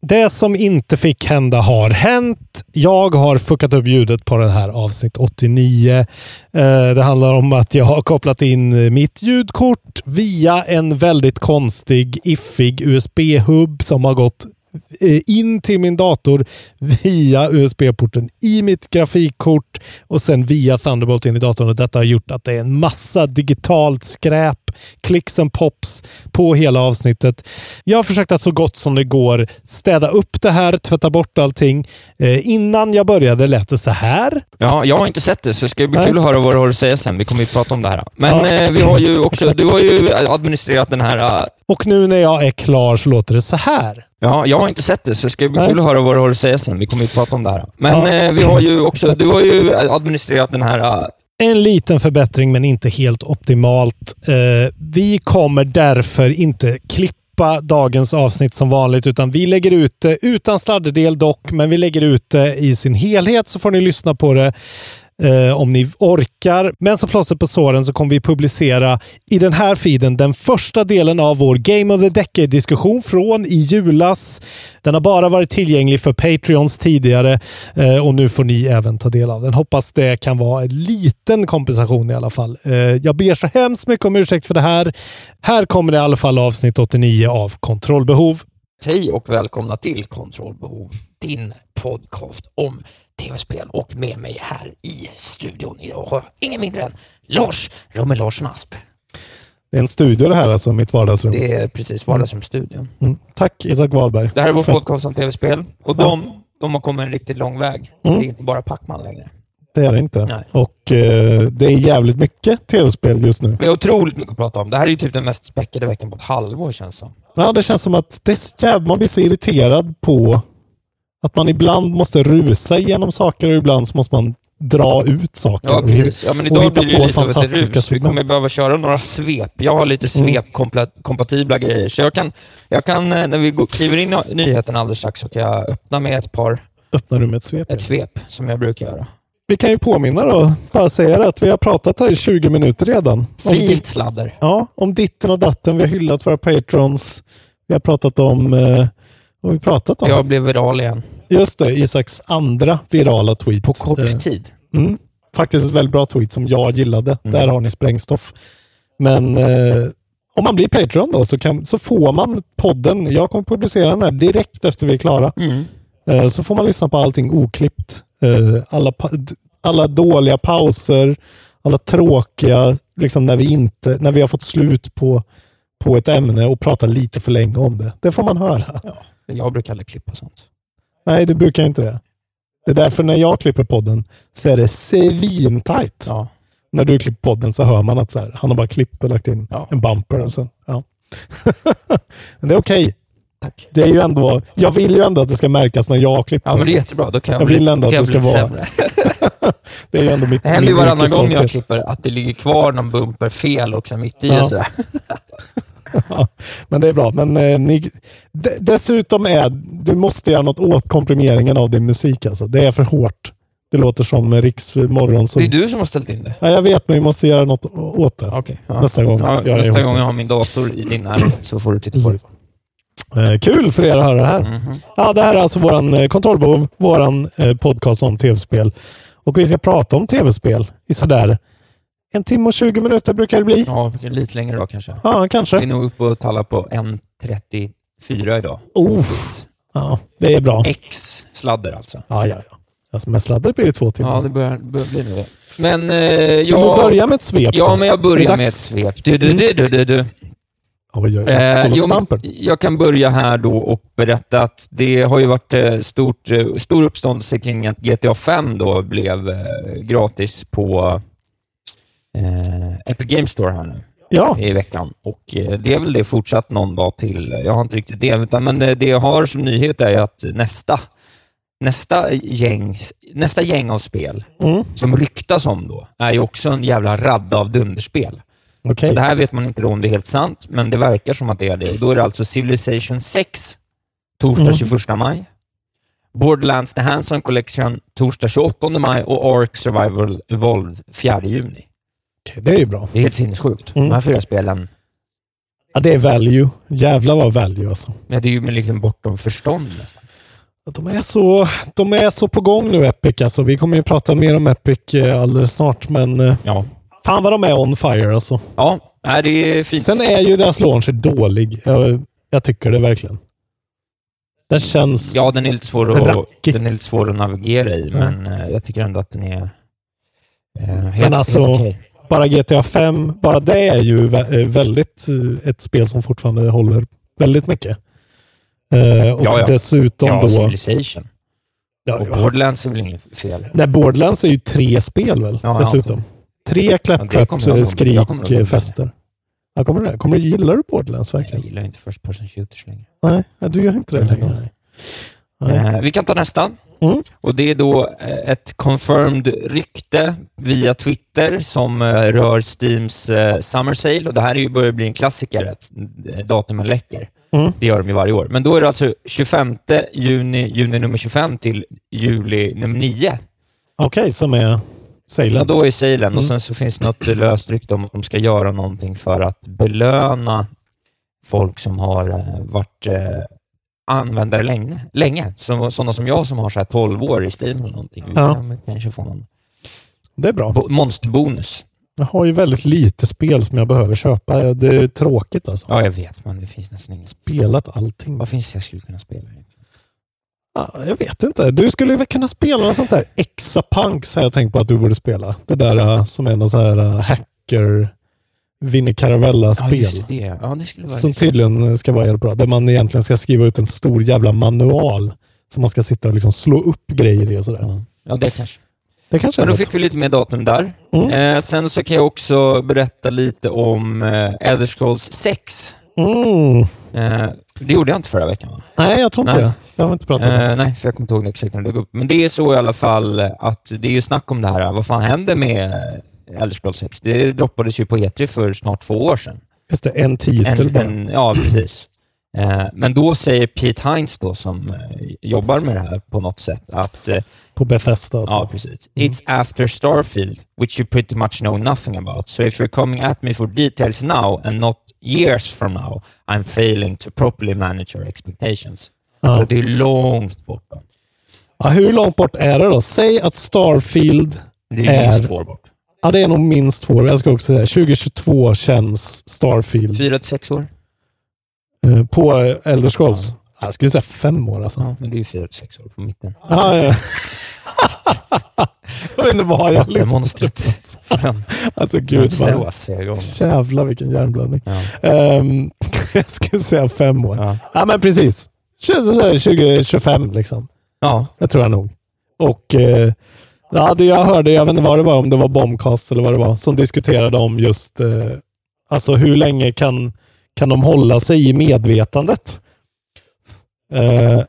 Det som inte fick hända har hänt. Jag har fuckat upp ljudet på det här avsnitt 89. Eh, det handlar om att jag har kopplat in mitt ljudkort via en väldigt konstig, iffig USB-hub som har gått in till min dator via USB-porten i mitt grafikkort och sen via Thunderbolt in i datorn. Och detta har gjort att det är en massa digitalt skräp, clicks and pops på hela avsnittet. Jag har försökt att så gott som det går städa upp det här, tvätta bort allting. Eh, innan jag började lät det så här. Ja, jag har inte sett det, så det ska bli Nej. kul att höra vad du har att säga sen. Vi kommer ju prata om det här. Men Ja. eh, vi har ju också, du har ju administrerat den här... eh, Och nu när jag är klar så låter det så här. Ja, jag har inte sett det, så det ska bli kul att höra vad du har att säga sen. Vi kommer ju prata om det här. Men Ja. eh, vi har ju också, du har ju administrerat den här... eh, En liten förbättring, men inte helt optimalt. Eh, vi kommer därför inte klippa dagens avsnitt som vanligt, utan vi lägger ut det utan sladderdel dock, men vi lägger ut det i sin helhet så får ni lyssna på det eh, om ni orkar. Men som plåster på såren så kommer vi publicera i den här feeden den första delen av vår Game of the Decade-diskussion från i julas. Den har bara varit tillgänglig för Patreons tidigare eh, och nu får ni även ta del av den. Hoppas det kan vara en liten kompensation i alla fall. Eh, jag ber så hemskt mycket om ursäkt för det här. Här kommer det i alla fall avsnitt 89 av Kontrollbehov. Hej och välkomna till Kontrollbehov, din podcast om tv-spel och med mig här i studion idag har jag ingen mindre än Lars Rumme Larsson Asp. Det är en studio det här alltså, mitt vardagsrum. Det är precis vardagsrumsstudion. Mm. Tack Isak Wahlberg. Det här är vår podcast om tv-spel och de, de har kommit en riktigt lång väg. Mm. Det är inte bara Pacman längre. Det är det inte. Nej. Och eh, det är jävligt mycket tv-spel just nu. Vi har otroligt mycket att prata om. Det här är ju typ den mest späckade veckan på ett halvår känns som. Ja, det känns som att det är jävla, man blir så irriterad på att man ibland måste rusa igenom saker och ibland så måste man dra ut saker. Ja, precis. Ja, men idag blir det lite av ett rus. Vi segment. kommer behöva köra några svep. Jag har lite Mm. svep-kompatibla grejer. Så jag kan, jag kan, eh, när vi går, kliver in i nyheten alldeles strax, så kan jag öppna med ett par, Öppnar du med ett svep? ett svep, som jag brukar göra. Vi kan ju påminna då, bara säga det, att vi har pratat här i 20 minuter redan. Fint sladder. ja, om ditten och datten. Vi har hyllat våra patrons. Vi har pratat om... Eh, har vi pratat om? Jag blev viral igen. Just det, Isaks andra virala tweet. På kort Eh, tid. Mm. Faktiskt ett väldigt bra tweet som jag gillade. Mm. Där har ni sprängstoff. Men eh, om man blir Patreon då så, kan, så får man podden. Jag kommer publicera den här direkt efter vi är klara. Mm. Eh, så får man lyssna på allting oklippt. Eh, alla, alla dåliga pauser, alla tråkiga, liksom när vi inte, när vi har fått slut på, på ett ämne och pratar lite för länge om det. Det får man höra. Jag brukar aldrig klippa sånt. Nej, det brukar inte det. Det är därför när jag klipper podden så är det svintajt. Ja. När du klipper podden så hör man att så här, han har bara klippt och lagt in Ja. en bumper. Och sen, ja. men det är okej. Tack. Det är ju ändå, jag vill ju ändå att det ska märkas när jag klipper. Ja, men det är jättebra. Då kan jag, Jag bli, vill ändå då kan att det ska bli vara- det är ju ändå mitt Det händer ju varannan gång jag klipper att det ligger kvar någon bumper fel också mitt i. Ja. Ja, men det är bra. Men eh, ni, dessutom är, du måste göra något åt komprimeringen av din musik alltså. Det är för hårt. Det låter som Riks morgon. Det är du som har ställt in det. Ja, jag vet, men vi måste göra något åt det. Okej. ja. Nästa gång Ja, jag nästa gång jag har min dator i din närhet så får du titta på det. Eh, kul för er att höra det här. Mhm. Ja, det här är alltså våran eh, kontrollbehov, våran eh, podcast om tv-spel. Och vi ska prata om tv-spel i sådär en timme och 20 minuter brukar det bli. Ja, lite längre då kanske. Ja, Vi är kanske. nog uppe och tallar på 1.34 idag. Oh. Ja, det är bra. X sladder alltså. Ja, ja, ja. Alltså, med sladder blir det två timmar. Ja, det börjar, börjar bli det. Men eh, Kan du jag... börja med ett svep Ja, då? men jag börjar med ett svep. Du, du, du, du, du, du. Oj, oj, oj. Eh, jo, jag kan börja här då och berätta att det har ju varit eh, stort, eh, stor uppståndelse kring att GTA 5 då blev eh, gratis på eh, Epic Games Store här nu Ja, i veckan. Och eh, det är väl det fortsatt någon dag till. Jag har inte riktigt det, utan, men eh, det jag har som nyhet är att nästa, nästa, gäng, nästa gäng av spel mm. som ryktas om då är ju också en jävla radda av dunderspel. okej. Så det här vet man inte om det är helt sant, men det verkar som att det är det. Då är det alltså Civilization 6, torsdag Mm. 21 maj. Borderlands The Handsome Collection, torsdag 28 maj och Ark Survival Evolved 4 juni. Okej, det är ju bra. Det är helt sinnessjukt. Mm. De här fyra spelen, Ja, det är value. Jävlar vad value alltså. ja, det är ju liksom bortom förstånd nästan. De är, så, de är så på gång nu Epic alltså. Vi kommer ju prata mer om Epic eh, alldeles snart, men eh, Ja, fan vad de är on fire alltså. ja nej, det är fint. Sen är ju deras launcher dålig. Jag, jag tycker det verkligen. Den känns... Ja, den är lite svår att, Rackig. den är lite svår att navigera i, Ja. men eh, jag tycker ändå att den är eh, helt, Men alltså- helt okej. Bara GTA 5, bara det är ju eh, väldigt eh, ett spel som fortfarande håller väldigt mycket. Eh, och Ja, ja. dessutom Ja, då... Civilization. Ja, Och. Borderlands är väl inget fel? Nej, Borderlands är ju tre spel väl? Ja, dessutom. Tre jag jag nog skrik fester. Ja, kommer det? Kommer, gillar du Borderlands Jag verkligen? gillar inte first person shooters längre. Nej, du gör inte det längre. Nej. Nej. Eh, vi kan ta nästa. Mm. Och Det är då eh, ett confirmed rykte via Twitter som eh, rör Steams eh, Summer Sale. Och det här är ju börjar bli en klassiker, att datumen läcker. Mm. Det gör de ju varje år. Men då är det alltså 25 juni, juni nummer 25 till juli nummer 9. Okej, som är Ja, salen. då är salen och Mm. sen så finns det något löst rykte om att de ska göra någonting för att belöna folk som har varit användare länge. länge. Så, sådana som jag som har så här 12 år i Steam eller någonting. Ja. kan kanske få någon Det är bra. bo- monsterbonus. Jag har ju väldigt lite spel som jag behöver köpa. Det är tråkigt alltså. Ja, jag vet, men det finns nästan inget. Spelat allting. Vad finns det jag skulle kunna spela? Ja, jag vet inte. Du skulle väl kunna spela något sånt där Exapunks har jag tänkt på att du borde spela. Det där uh, som är någon sån här uh, hacker Vinnie Ja, Caravella-spel. det. Ja, det vara som tydligen ska vara jävligt bra. Där man egentligen ska skriva ut en stor jävla manual som man ska sitta och liksom slå upp grejer i och sådär. Ja. ja, det kanske. Det kanske är Men då fick vi lite mer datum där. Mm. Eh, sen så kan jag också berätta lite om eh, Elder Scrolls 6. Mm. Eh, det gjorde jag inte förra veckan va? Nej, jag tror inte Nej. det. Jag har inte pratat om Eh, nej, för jag kommer inte ihåg exakt när det dök upp. Men det är så i alla fall att det är ju snack om det här. Vad fan händer med eh, Elder Scrolls 6? Det droppades ju på E3 för snart två år sedan. Just det, en titel En, bara. en, ja, precis. Eh, men då säger Pete Hines då, som eh, jobbar med det här på något sätt, att eh, På Bethesda alltså. Ja, precis. It's after Starfield, which you pretty much know nothing about. So if you're coming at me for details now and not years from now, I'm failing to properly manage your expectations. Ja. Så det är långt borta. Ja, hur långt bort är det då? Säg att Starfield Det är Är- minst två år bort. Ja, det är nog minst två år. Jag ska också säga 2022 känns Starfield Fyra till sex år? eh, på Elder Scrolls. Ja. Jag skulle säga fem år alltså. Ja, men det är ju fyra till sex år på mitten. Ja, ja. jag vet inte vad jag lyssnar monstret. Alltså gud vad... Jävlar vilken hjärnblödning. Ja. Ehm, jag skulle säga fem år. Ja, Ja. men precis. Känns det så här 2025 liksom. ja, Det tror jag nog. Och eh, ja, det jag hörde, jag vet inte vad det var, om det var Bombcast eller vad det var, som diskuterade om just eh, alltså hur länge kan, kan de hålla sig i medvetandet? Eh,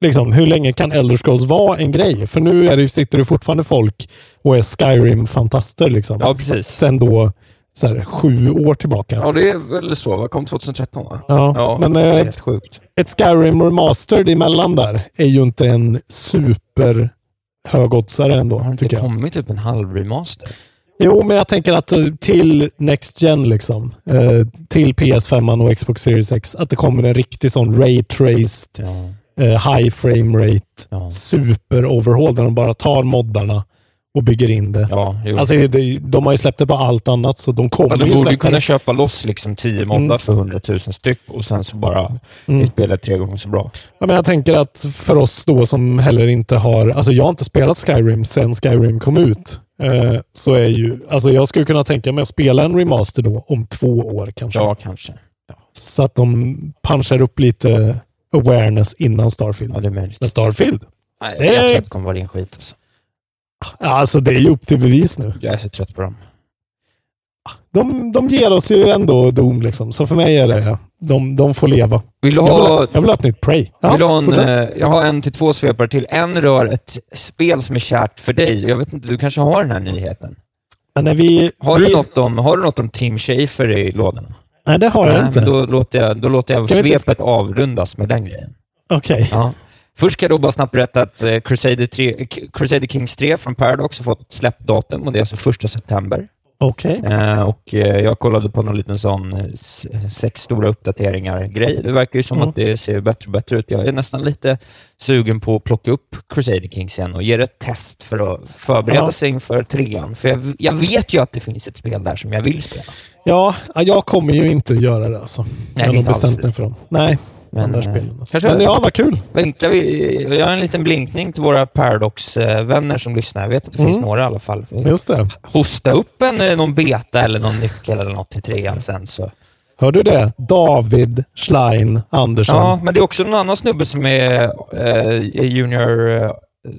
liksom, hur länge kan Elder Scrolls vara en grej? För nu är det, sitter det fortfarande folk och är Skyrim-fantaster liksom. ja, precis. Sen då så här, sju år tillbaka. Ja, det är väl så. Vad kom 2013 va? Ja, Ja, men det är eh, helt sjukt. ett Skyrim Remastered emellan där är ju inte en super högoddsare ändå, Har det inte tycker jag. kommit typ en halv remaster? Jo, men jag tänker att eh, till Next Gen, liksom, eh, till PS5 och Xbox Series X, att det kommer en riktig sån ray-traced, Ja. eh, high frame rate, Ja. super-overhaul där de bara tar moddarna och bygger in det. Ja, jo. Alltså, det, de har ju släppt det på allt annat, så de kommer Ja, de borde ju kunna det. köpa loss liksom tio moddar Mm. för 100 000 styck och sen så bara Mm. är spelet tre gånger så bra. Ja, men jag tänker att för oss då som heller inte har, alltså jag har inte spelat Skyrim sedan Skyrim kom ut. Eh, så är ju, alltså jag skulle kunna tänka mig att spela en remaster då om två år kanske. Ja, kanske. Så att de punchar upp lite awareness innan Starfield. Ja, det är möjligt. Men Starfield, Nej, Det jag tror att det kommer vara din skit. Alltså. Alltså det är ju upp till bevis nu. Jag är så trött på dem. De, de ger oss ju ändå Doom liksom, så för mig är det, de, de får leva. Vill du Jag vill, ha, ha, jag vill ha ett nytt Prey. Ja, vill ha en, fortsätt. eh, jag har en till två svepare till. En rör ett spel som är kärt för dig. Jag vet inte, du kanske har den här nyheten? Men vi, Har, vi, du, något om, har du något om Team Schafer i lådorna? Nej, det har jag Nej, inte. Då låter jag, då låter jag Kan vi inte- svepet avrundas med den grejen. Okej. Ja. Först ska jag då bara snabbt berätta att eh, Crusader, 3, K- Crusader Kings 3 från Paradox har fått ett släppdatum och det är alltså första september. Okej. Eh, och eh, jag kollade på någon liten sån eh, sex stora uppdateringar-grej. Det verkar ju som Mm. att det ser bättre och bättre ut. Jag är nästan lite sugen på att plocka upp Crusader Kings igen och ge det ett test för att förbereda Ja. sig inför trean. För jag, jag vet ju att det finns ett spel där som jag vill spela. Ja, ja, jag kommer ju inte göra det alltså. jag har bestämt mig för dem. Nej, Men, andra eh, spelen. Alltså. kanske- Men ja, vad kul. Vinklar vi, jag gör en liten blinkning till våra Paradox-vänner som lyssnar. Jag vet att det finns Mm. några i alla fall. Just det. Hosta upp en, eh, någon beta eller någon nyckel eller något till trean sen. Så. Hör du det? David Schlein Andersson. Ja, men det är också någon annan snubbe som är eh, junior eh,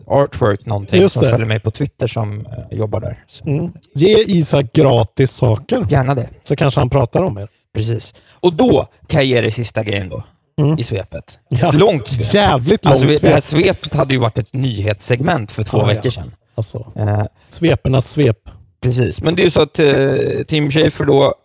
artwork någonting Just som det. följer mig på Twitter som eh, jobbar där. Mm. Ge Isak gratis saker, Gärna det. så kanske han pratar om er. Precis. Och då kan jag ge dig sista grejen då, Mm. i svepet. Ja. Ett långt svep. Jävligt långt Alltså, det här svep. svepet hade ju varit ett nyhetssegment för två ja. veckor sedan. Alltså, Eh, svepernas svep. Precis, men det är ju så att eh, Tim Schafer då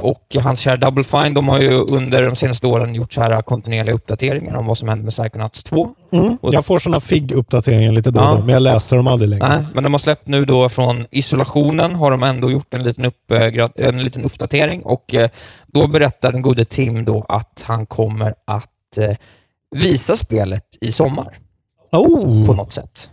och hans kära Double Fine, de har ju under de senaste åren gjort så här kontinuerliga uppdateringar om vad som händer med Psychonauts 2. Mm. Jag får sådana FIG-uppdateringar lite då Ja. då, men jag läser dem aldrig längre. Nej, men de har släppt nu då från isolationen, har de ändå gjort en liten, upp, eh, en liten uppdatering och eh, då berättar den gode Tim då att han kommer att eh, visa spelet i sommar på Oh, något sätt.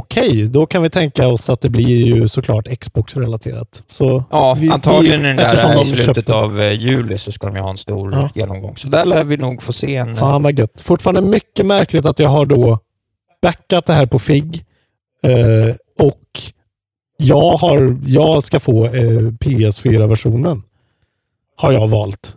Okej, då kan vi tänka oss att det blir ju såklart Xbox-relaterat. Så Ja, vi- antagligen vi- eftersom där i slutet köpte- av eh, juli så ska de ju ha en stor Ja. genomgång. Så där lär vi nog få se en... Fan vad gött. Fortfarande mycket märkligt att jag har då backat det här på FIG eh, och jag, har, jag ska få eh, PS4-versionen. Har jag valt.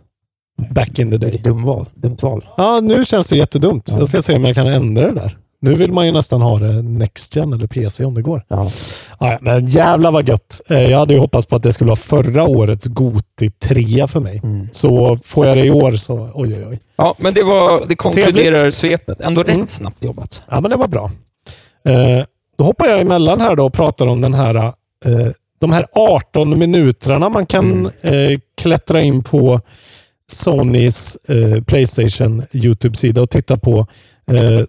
Back in the day. Dum val. Dumt val. Ja, nu känns det jättedumt. Jag ska se om jag kan ändra det där. Nu vill man ju nästan ha det Next Gen eller PC om det går. Ja. Ja, men jävla vad gött. Eh, Jag hade ju hoppats på att det skulle vara förra årets Goti 3 för mig. Mm. Så får jag det i år så oj oj oj. Ja, men det, var, det konkluderar svepet. Ändå rätt Mm. snabbt jobbat. Ja, men det var bra. Eh, då hoppar jag emellan här då och pratar om den här, eh, de här 18 minuterna man kan eh, klättra in på Sonys eh, Playstation YouTube-sida och titta på eh,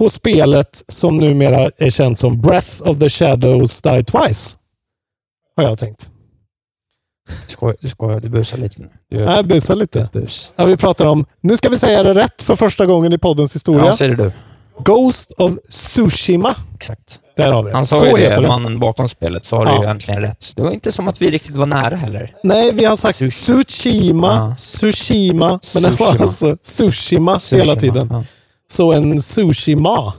på spelet som numera är känt som Breath of the Shadows Die Twice. Har jag tänkt. Du skojar, du, skojar, du busar lite nu. Du Jag busar lite. bus. Ja, vi pratar om, nu ska vi säga det rätt för första gången i poddens historia. Ja, säger du. Ghost of Tsushima. Exakt. Där har vi det. Han sa Så ju det, mannen bakom spelet, så har du Ja. ju äntligen rätt. Det var inte som att vi riktigt var nära heller. Nej, vi har sagt Sushi. Tsushima. Tsushima, men det var alltså Tsushima hela tiden. Ja, Så en sushi-ma.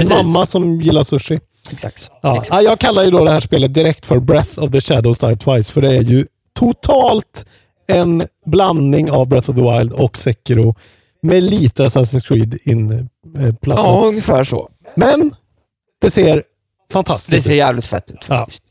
En mamma som gillar sushi. exakt. Ja. exakt. Ja, jag kallar ju då det här spelet direkt för Breath of the Shadows Die Twice, för det är ju totalt en blandning av Breath of the Wild och Sekiro med lite Assassin's Creed inplattat. Ja, ungefär så. Men det ser Det fantastiskt ser ut. jävligt fett ut Ja. faktiskt.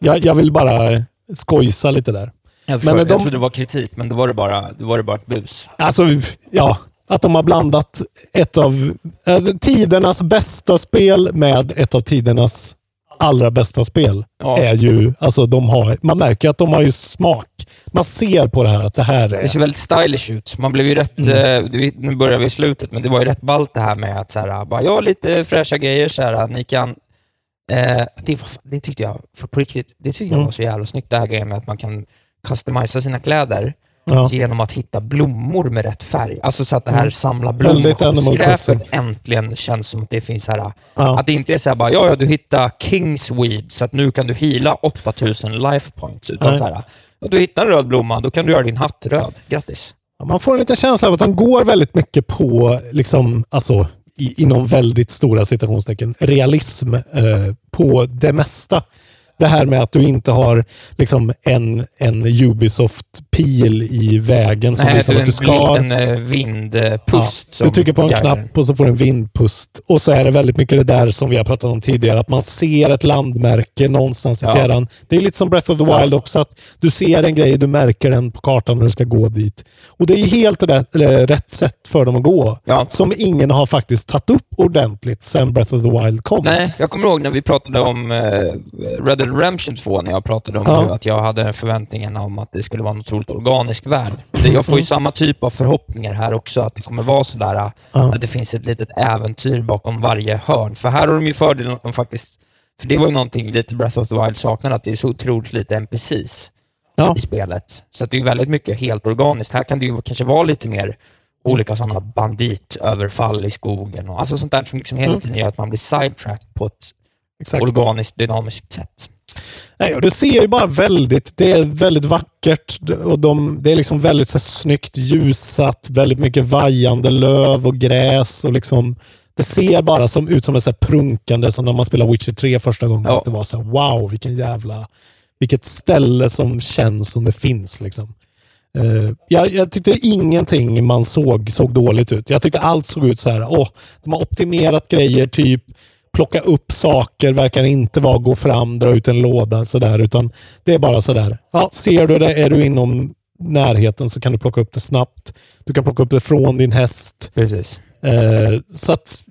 Jag, jag vill bara skojsa lite där. Jag, förstår, Men de- jag trodde det var kritik, men då var det bara, då var det bara ett bus. Alltså, ja. Att de har blandat ett av alltså, tidernas bästa spel med ett av tidernas allra bästa spel. Ja. Är ju, alltså de har, man märker att de har ju smak. Man ser på det här att det här Det ser är... väldigt stylish ut. Man blev ju rätt, Mm. eh, nu börjar vi i slutet, men det var ju rätt ballt det här med att så här, bara, ja, lite fräscha grejer så här, ni kan Eh, det, var, det tyckte jag, för på riktigt, det tyckte jag Mm. var så jävla snyggt, det här grejen med att man kan customisa sina kläder Ja. genom att hitta blommor med rätt färg. Alltså så att det här Mm. samla Crossing. äntligen känns som att det finns här, Ja. att det inte är så här bara, ja, ja, du hittar Kingsweed, så att nu kan du heala 8000 life points, utan Nej. så här, ja, du hittar en röd blomma, då kan du göra din hatt röd. Grattis. Man får en liten känsla av att de går väldigt mycket på, liksom, alltså, i, inom väldigt stora citationstecken, realism eh, på det mesta. Det här med att du inte har liksom, en, en Ubisoft-pil i vägen som Nej, visar du vart du ska. en eh, vindpust. Du som trycker på en guidar knapp och så får du en vindpust. Och så är det väldigt mycket det där som vi har pratat om tidigare, att man ser ett landmärke någonstans i Ja. fjärran. Det är lite som Breath of the Wild också, att du ser en grej, du märker den på kartan när du ska gå dit. Och det är helt rätt, rätt sätt för dem att gå, Ja. som ingen har faktiskt tagit upp ordentligt sedan Breath of the Wild kom. Nej, jag kommer ihåg när vi pratade om eh, Red Redemption 2, när jag pratade om Ja. hur att jag hade förväntningen om att det skulle vara en otroligt organisk värld. Jag får ju samma typ av förhoppningar här också, att det kommer vara sådär, Ja. att det finns ett litet äventyr bakom varje hörn. För här har de ju fördelen att de faktiskt, för det var ju någonting lite Breath of the Wild saknade, att det är så otroligt lite NPCs Ja. i spelet. Så det är väldigt mycket helt organiskt. Här kan det ju kanske vara lite mer olika sådana banditöverfall i skogen och alltså sånt där som liksom hela Mm. tiden gör att man blir sidetracked på ett Exakt. organiskt, dynamiskt sätt. Nej, du ser ju bara väldigt, det är väldigt vackert och de, det är liksom väldigt så här, snyggt ljusat, väldigt mycket vajande löv och gräs och liksom det ser bara som, ut som en så här prunkande som när man spelar Witcher 3 första gången. Ja. Att det var så här, wow, vilken jävla, vilket ställe som känns som det finns liksom. Eh, jag, jag tyckte ingenting man såg såg dåligt ut. Jag tyckte allt såg ut så här, åh, de har optimerat grejer, typ plocka upp saker, verkar inte vara gå fram, dra ut en låda sådär, utan det är bara sådär. Ja, ser du det, är du inom närheten så kan du plocka upp det snabbt. Du kan plocka upp det från din häst. Precis. Eh, så att,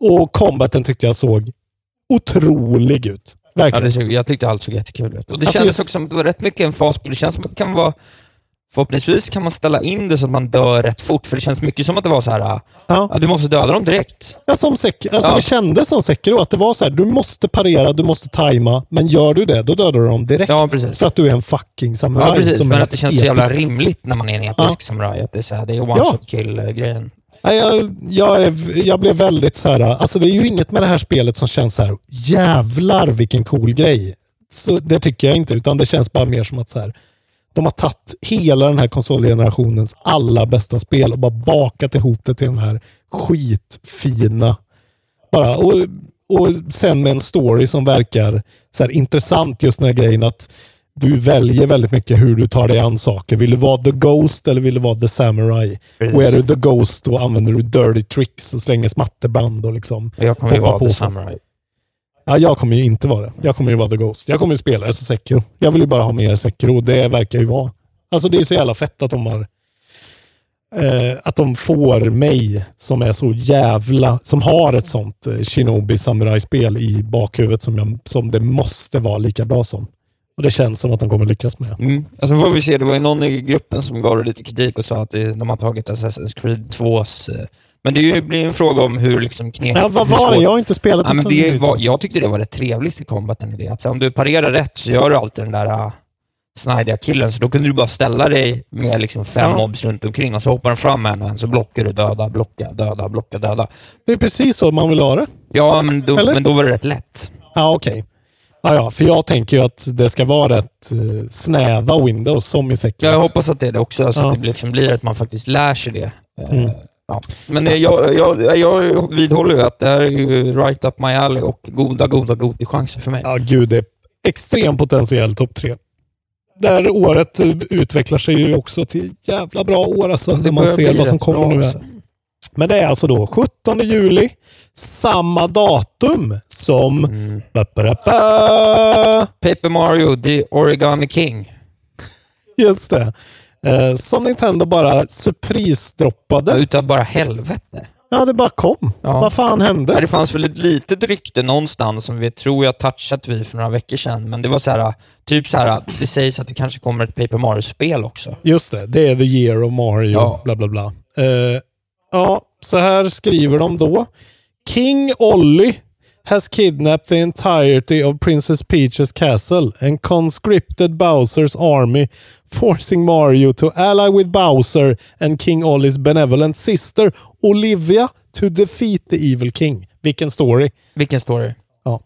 och combaten tyckte jag såg otrolig ut. Ja, Verkligen. det såg, jag tyckte allt såg jättekul ut. Och det Alltså, kändes just- också som att det var rätt mycket en fas. Det känns som att det kan vara Förhoppningsvis kan man ställa in det så att man dör rätt fort, för det känns mycket som att det var så här, Ja. ja, du måste döda dem direkt. Ja, som alltså Ja. Det kändes som Sekiro, att det var så här, du måste parera, du måste tajma, men gör du det, då dödar du dem direkt. Ja, precis. För att du är en fucking samuraj. Ja, precis. Men att det känns så jävla episk. rimligt när man är en episk Ja. samuraj. Att det är, så här, det är one Ja. shot kill-grejen. Nej, jag, jag, är, jag blev väldigt så här, alltså det är ju inget med det här spelet som känns så här, jävlar vilken cool grej. Så det tycker jag inte, utan det känns bara mer som att så här, de har tagit hela den här konsolgenerationens alla bästa spel och bara bakat ihop det till den här skitfina. Bara, och, och sen med en story som verkar så här intressant just den här grejen att du väljer väldigt mycket hur du tar dig an saker. Vill du vara the Ghost eller vill du vara the Samurai? Precis. Och är du the Ghost då använder du dirty tricks och slänger smatterband och liksom jag kommer ju vara på the samurai. Ja, jag kommer ju inte vara det. Jag kommer ju vara The Ghost. Jag kommer ju spela det som Sekiro. Jag vill ju bara ha mer Sekiro. Det verkar ju vara. Alltså det är så jävla fett att de har eh, att de får mig som är så jävla, som har ett sånt eh, Shinobi Samurai-spel i bakhuvudet som, jag, som det måste vara lika bra som. Och det känns som att de kommer lyckas med. Mm. Alltså får vi se, det var ju någon i gruppen som gav det lite kritik och sa att de har tagit Assassin's Creed 2s... Men det är ju- blir en fråga om hur liksom knepigt... Ja, vad var det? Jag har inte spelat Ja, men det var, jag tyckte det var rätt trevligt i combaten i det. Att om du parerar rätt så gör du alltid den där uh, snidiga killen, så då kunde du bara ställa dig med liksom fem Ja. mobs runt omkring och så hoppar den fram en och en, så blockar du döda, blocka, döda, blocka, döda. Det är precis så man vill ha det. Ja, men då, Eller? men då var det rätt lätt. Ja, okej. Ja, ja, för jag tänker ju att det ska vara rätt eh, snäva Windows som i Sekiro. Jag hoppas att det är det också, så Ja. att det blir- liksom blir att man faktiskt lär sig det. Eh, Mm. Ja. Men eh, jag, jag, jag vidhåller ju att det här är ju right up my alley och goda, goda, goda chanser för mig. Ja, gud, det är extrem potentiell topp tre. Det här året eh, utvecklar sig ju också till jävla bra år alltså, när man ser vad som kommer nu. Här. Men det är alltså då 17 juli, samma datum som... Mm. Ba-ba-da-ba. Paper Mario, The Origami King. Just det. Eh, som Nintendo bara surprise-droppade. Utav bara helvete. Ja, det bara kom. Ja. Vad fan hände? Ja, det fanns väl ett litet rykte någonstans som vi tror jag touchat vid för några veckor sedan, men det var så här, typ så här, det sägs att det kanske kommer ett Paper Mario-spel också. Just det, det är the year of Mario, Ja. bla bla bla. Eh, ja, så här skriver de då. King Olly has kidnapped the entirety of Princess Peach's castle and conscripted Bowser's army, forcing Mario to ally with Bowser and King Ollys benevolent sister Olivia to defeat the evil king. Vilken story! Vilken story? Ja.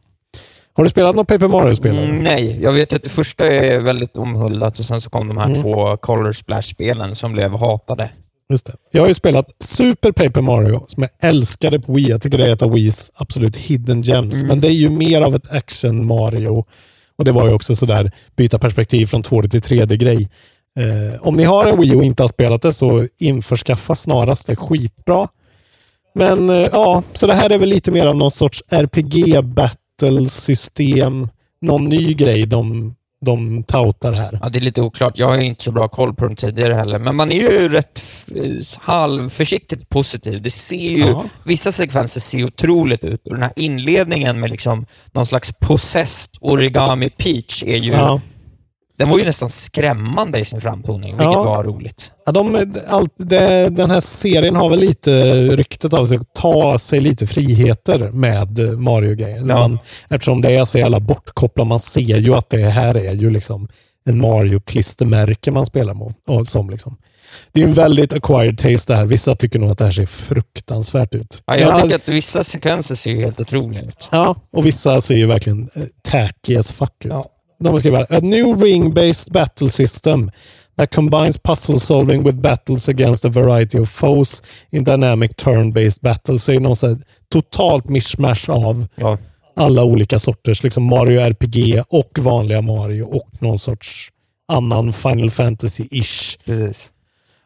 Har du spelat något Paper Mario-spel? Mm, nej, jag vet att det första är väldigt omhuldat och sen så kom de här Mm. två Color Splash-spelen som blev hatade. Just det. Jag har ju spelat Super Paper Mario som jag älskade på Wii. Jag tycker det är ett av Wiis absolut hidden gems. Mm. Men det är ju mer av ett action Mario. Och det var ju också sådär byta perspektiv från 2D till 3D-grej. Eh, om ni har en Wii och inte har spelat det så införskaffa snarast. Det är skitbra. Men eh, ja, så det här är väl lite mer av någon sorts RPG battle-system. Någon ny grej de, de toutar här. Ja, det är lite oklart. Jag har ju inte så bra koll på dem tidigare heller, men man är ju rätt halvförsiktigt positiv. Det ser ju, Ja. vissa sekvenser ser otroligt ut och den här inledningen med liksom någon slags possessed origami peach är ju, Ja. Den var ju nästan skrämmande i sin framtoning, vilket Ja. var roligt. Ja, de, allt, det, den här serien har väl lite ryktet av sig att ta sig lite friheter med Mario-grejer. När Ja. Eftersom det är så jävla bortkopplat. Man ser ju att det här är ju liksom en Mario-klistermärke man spelar mot. Och som liksom. Det är en väldigt acquired taste det här. Vissa tycker nog att det här ser fruktansvärt ut. Ja, jag tycker att vissa sekvenser ser ju helt otroliga ut. Ja, och vissa ser ju verkligen eh, tacky as fuck ut. Ja. De här, A new ring-based battle system that combines puzzle solving with battles against a variety of foes in dynamic turn-based battles. Så är det någon så här totalt mishmash av Ja. alla olika sorters liksom Mario RPG och vanliga Mario och någon sorts annan Final Fantasy-ish. Precis.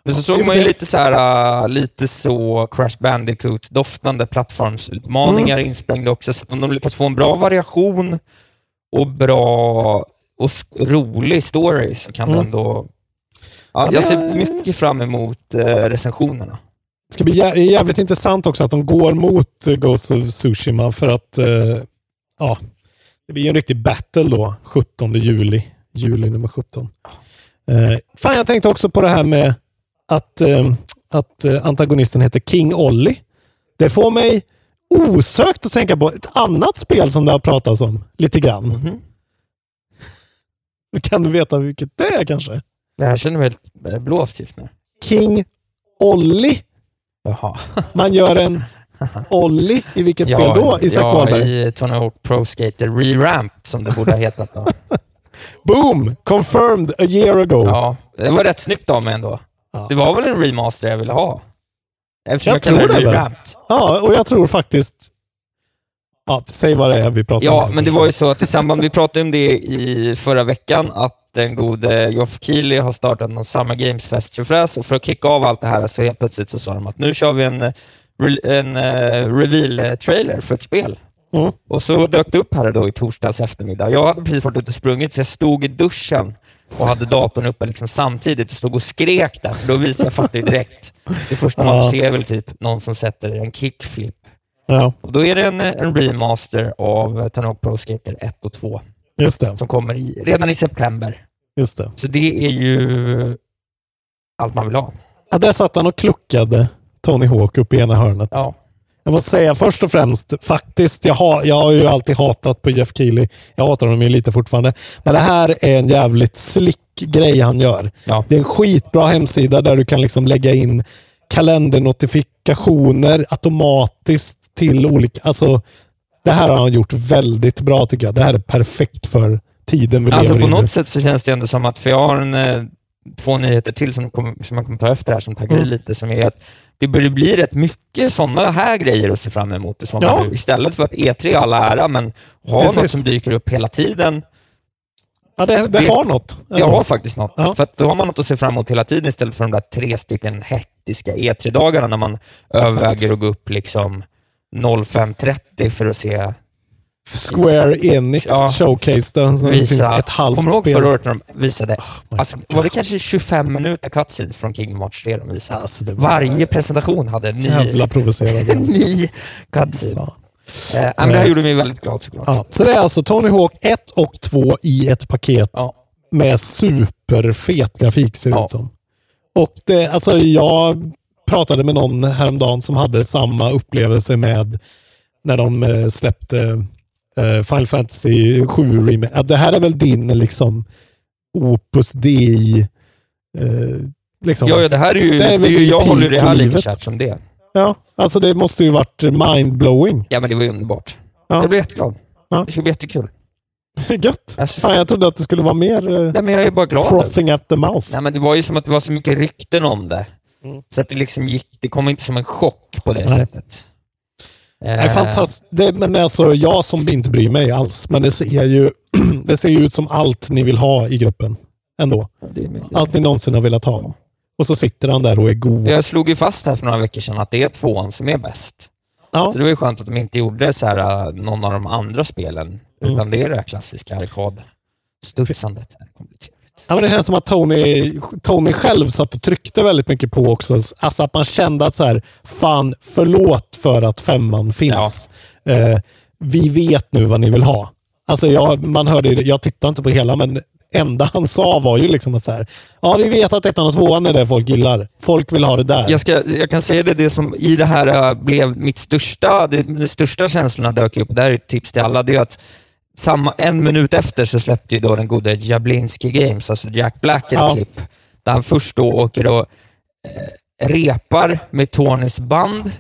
Men så såg man ju lite så här, äh, lite så Crash Bandicoot-doftande plattformsutmaningar Mm. insprängda också. Så om de lyckas få en bra variation och bra och rolig story så kan Mm. det ändå... Ja, Ja, jag ser mycket fram emot eh, recensionerna. Det ska bli jä- jävligt intressant också att de går mot eh, Ghost of Tsushima för att eh, ja, det blir en riktig battle då 17 juli. Juli nummer 17. Eh, fan, jag tänkte också på det här med att, eh, att eh, antagonisten heter King Ollie. Det får mig osökt att tänka på ett annat spel som det har pratats om lite grann. Mhm. Kan du veta vilket det är kanske? Här känner mig helt eh, blåst just nu. King. Jaha. Man gör en Ollie i vilket spel då, Isak ja, Wahlberg? i Tony Hawk Pro Skater Re-Ramped som det borde ha hetat då. Boom! Confirmed a year ago. Ja, det var rätt snyggt av mig ändå. Ja. Det var väl en remaster jag ville ha? Eftersom Jag jag, tror det väl. Ja, och jag tror faktiskt... Ja, säg vad det är vi pratar Ja, om. men det var ju så att i samband, vi pratade om det i förra veckan, att den gode Geoff Keighley har startat någon Summer Games Fest tjofräs och för att kicka av allt det här så helt plötsligt så sa de att nu kör vi en, eh, en uh, reveal-trailer för ett spel. Mm. Och så dök det upp här då i torsdags eftermiddag. Jag hade precis varit ute och sprungit, så jag stod i duschen och hade datorn uppe liksom samtidigt och stod och skrek där, för då visade jag fattade direkt. Det första man Ja. får se är väl typ någon som sätter en kickflip. Ja, Och då är det en, en remaster av Hawk Pro Skater 1 och 2 just det. som kommer i, redan i september. Just det. Så det är ju allt man vill ha. Ja, där satt han och kluckade Tony Hawk upp i ena hörnet. Ja. Jag måste säga först och främst, faktiskt, jag har, jag har ju alltid hatat på Jeff Keely. Jag hatar honom ju lite fortfarande. Men det här är en jävligt slick grej han gör. Ja. Det är en skitbra hemsida där du kan liksom lägga in kalendernotifikationer automatiskt till olika... Alltså, det här har han gjort väldigt bra tycker jag. Det här är perfekt för tiden vi Alltså lever på i nu. något sätt så känns det ändå som att, för jag har en, eh, två nyheter till som, kommer, som jag kommer ta efter här som taggar Mm. lite, som är att det börjar bli rätt mycket sådana här grejer att se fram emot i sommar Ja. nu. Istället för att E3 är all ära, men ha Precis. något som dyker upp hela tiden. Ja, det, det, det- har något. Det har faktiskt något. Ja. För då har man något att se fram emot hela tiden istället för de där tre stycken hektiska E3-dagarna när man överväger att gå upp liksom 05.30 för att se Square Enix Ja. showcase det finns ett halvt Kommer du ihåg förra året när de visade, my alltså, var det kanske 25 minuter cutscenes från Kingdom Hearts 3 de visade? Alltså, var Varje presentation hade en ny, jävla provocerande. ny cutscene. Eh, men det här gjorde mig väldigt glad såklart. Ja, så det är alltså Tony Hawk 1 och 2 i ett paket Ja. med superfet grafik ser det Ja. ut som. Och det, alltså jag pratade med någon häromdagen som hade samma upplevelse med när de eh, släppte eh, Final Fantasy 7 Remake. Ja, det här är väl din liksom Opus Dei eh, liksom. Ja, ja, det här är ju... Det är Det är ju jag håller det här lika kärt som det. Ja, alltså det måste ju varit mindblowing. Ja, men det var ju underbart. Ja. Jag blev jätteglad. Ja. Det ska bli jättekul. Gött. Alltså, Fan, jag trodde att det skulle vara mer eh, Nej, men jag är bara glad. frothing at the mouth. Nej, men det var ju som att det var så mycket rykten om det. Mm. Så att det liksom gick, det kom inte som en chock på det Nej. sättet. Nej, Eh, fantastiskt. Det, men alltså, jag som inte bryr mig alls, men det ser ju det ser ju ut som allt ni vill ha i gruppen ändå. Allt ni någonsin har velat ha. Och så sitter han där och är god. Jag slog ju fast här för några veckor sedan att det är tvåan som är bäst. Ja. Så det var ju skönt att de inte gjorde så här, äh, någon av de andra spelen, Mm. utan det är det här klassiska arkadstudsandet. Ja, men det känns som att Tony, Tony själv satt och tryckte väldigt mycket på också. Alltså att man kände att så här, fan, förlåt för att femman finns. Eh, vi vet nu vad ni vill ha. Alltså jag, man hörde, jag tittade inte på hela, men enda han sa var ju liksom att så här, ja vi vet att ettan och tvåan är det folk gillar. Folk vill ha det där. Jag, ska, jag kan säga det, det som i det här äh, blev mitt största, det, de största känslorna dök upp, det här är ett tips till alla, det är att samma, en minut efter så släppte ju då den gode Jablinski Games, alltså Jack Black, ett Ja. klipp, där han först då åker och eh, repar med Tonys band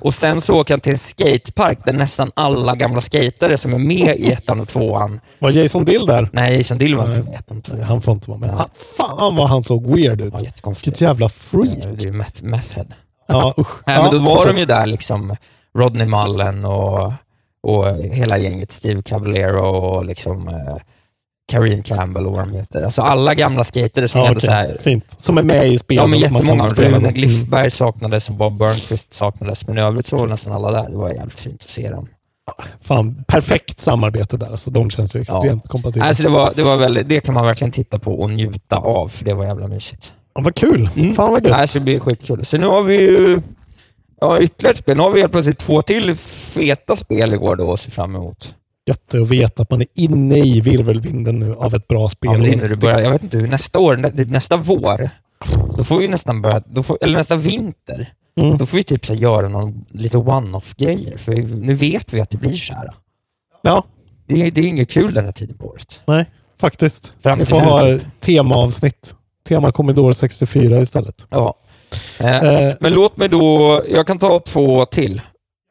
och sen så åker han till en skatepark där nästan alla gamla skatare som är med i ettan och tvåan, Var Jason Dill där? nej Jason Dill var inte med i ettan och tvåan. Han får inte vara med. Han, fan vad han såg weird ut. Vilket jävla freak. Det är ju meth, meth head. Ja, usch. Nej, ja, men då var de ju där, liksom Rodney Mullen och, och hela gänget, Steve Cavallero och liksom eh, Kareem Campbell och vad de heter. Alltså alla gamla skatare som Ja, okej. så här, Fint. Som är med i spelet. Ja, men jättemånga. som. Gliffberg saknades och Bob Burnquist saknades, men i övrigt så var nästan alla där. Det var jävligt fint att se dem. Fan, perfekt samarbete där. Alltså, de känns ju extremt kompatibla. Alltså, det, var, det, var väldigt, det kan man verkligen titta på och njuta av, för det var jävla mysigt. Ja, vad kul. Mm. Fan vad gött. Alltså, det blir skitkul. Så nu har vi ju ja, ytterligare ett spel. Nu har vi helt plötsligt två till feta spel igår då att se fram emot. Gött att veta att man är inne i virvelvinden nu av ett bra spel. Ja, det är börjar, jag vet inte hur, nästa år, nä, typ nästa vår, då får vi nästan börja, då får, eller nästa vinter, Mm. då får vi typ så här, göra någon lite one-off-grejer, för nu vet vi att det blir så här. Ja, Det är, det är inget kul den här tiden på året. nej, faktiskt. Fram Vi får nu, ha temaavsnitt. Tema Commodore 64 istället. Ja. Eh, Eh, men låt mig då, jag kan ta två till.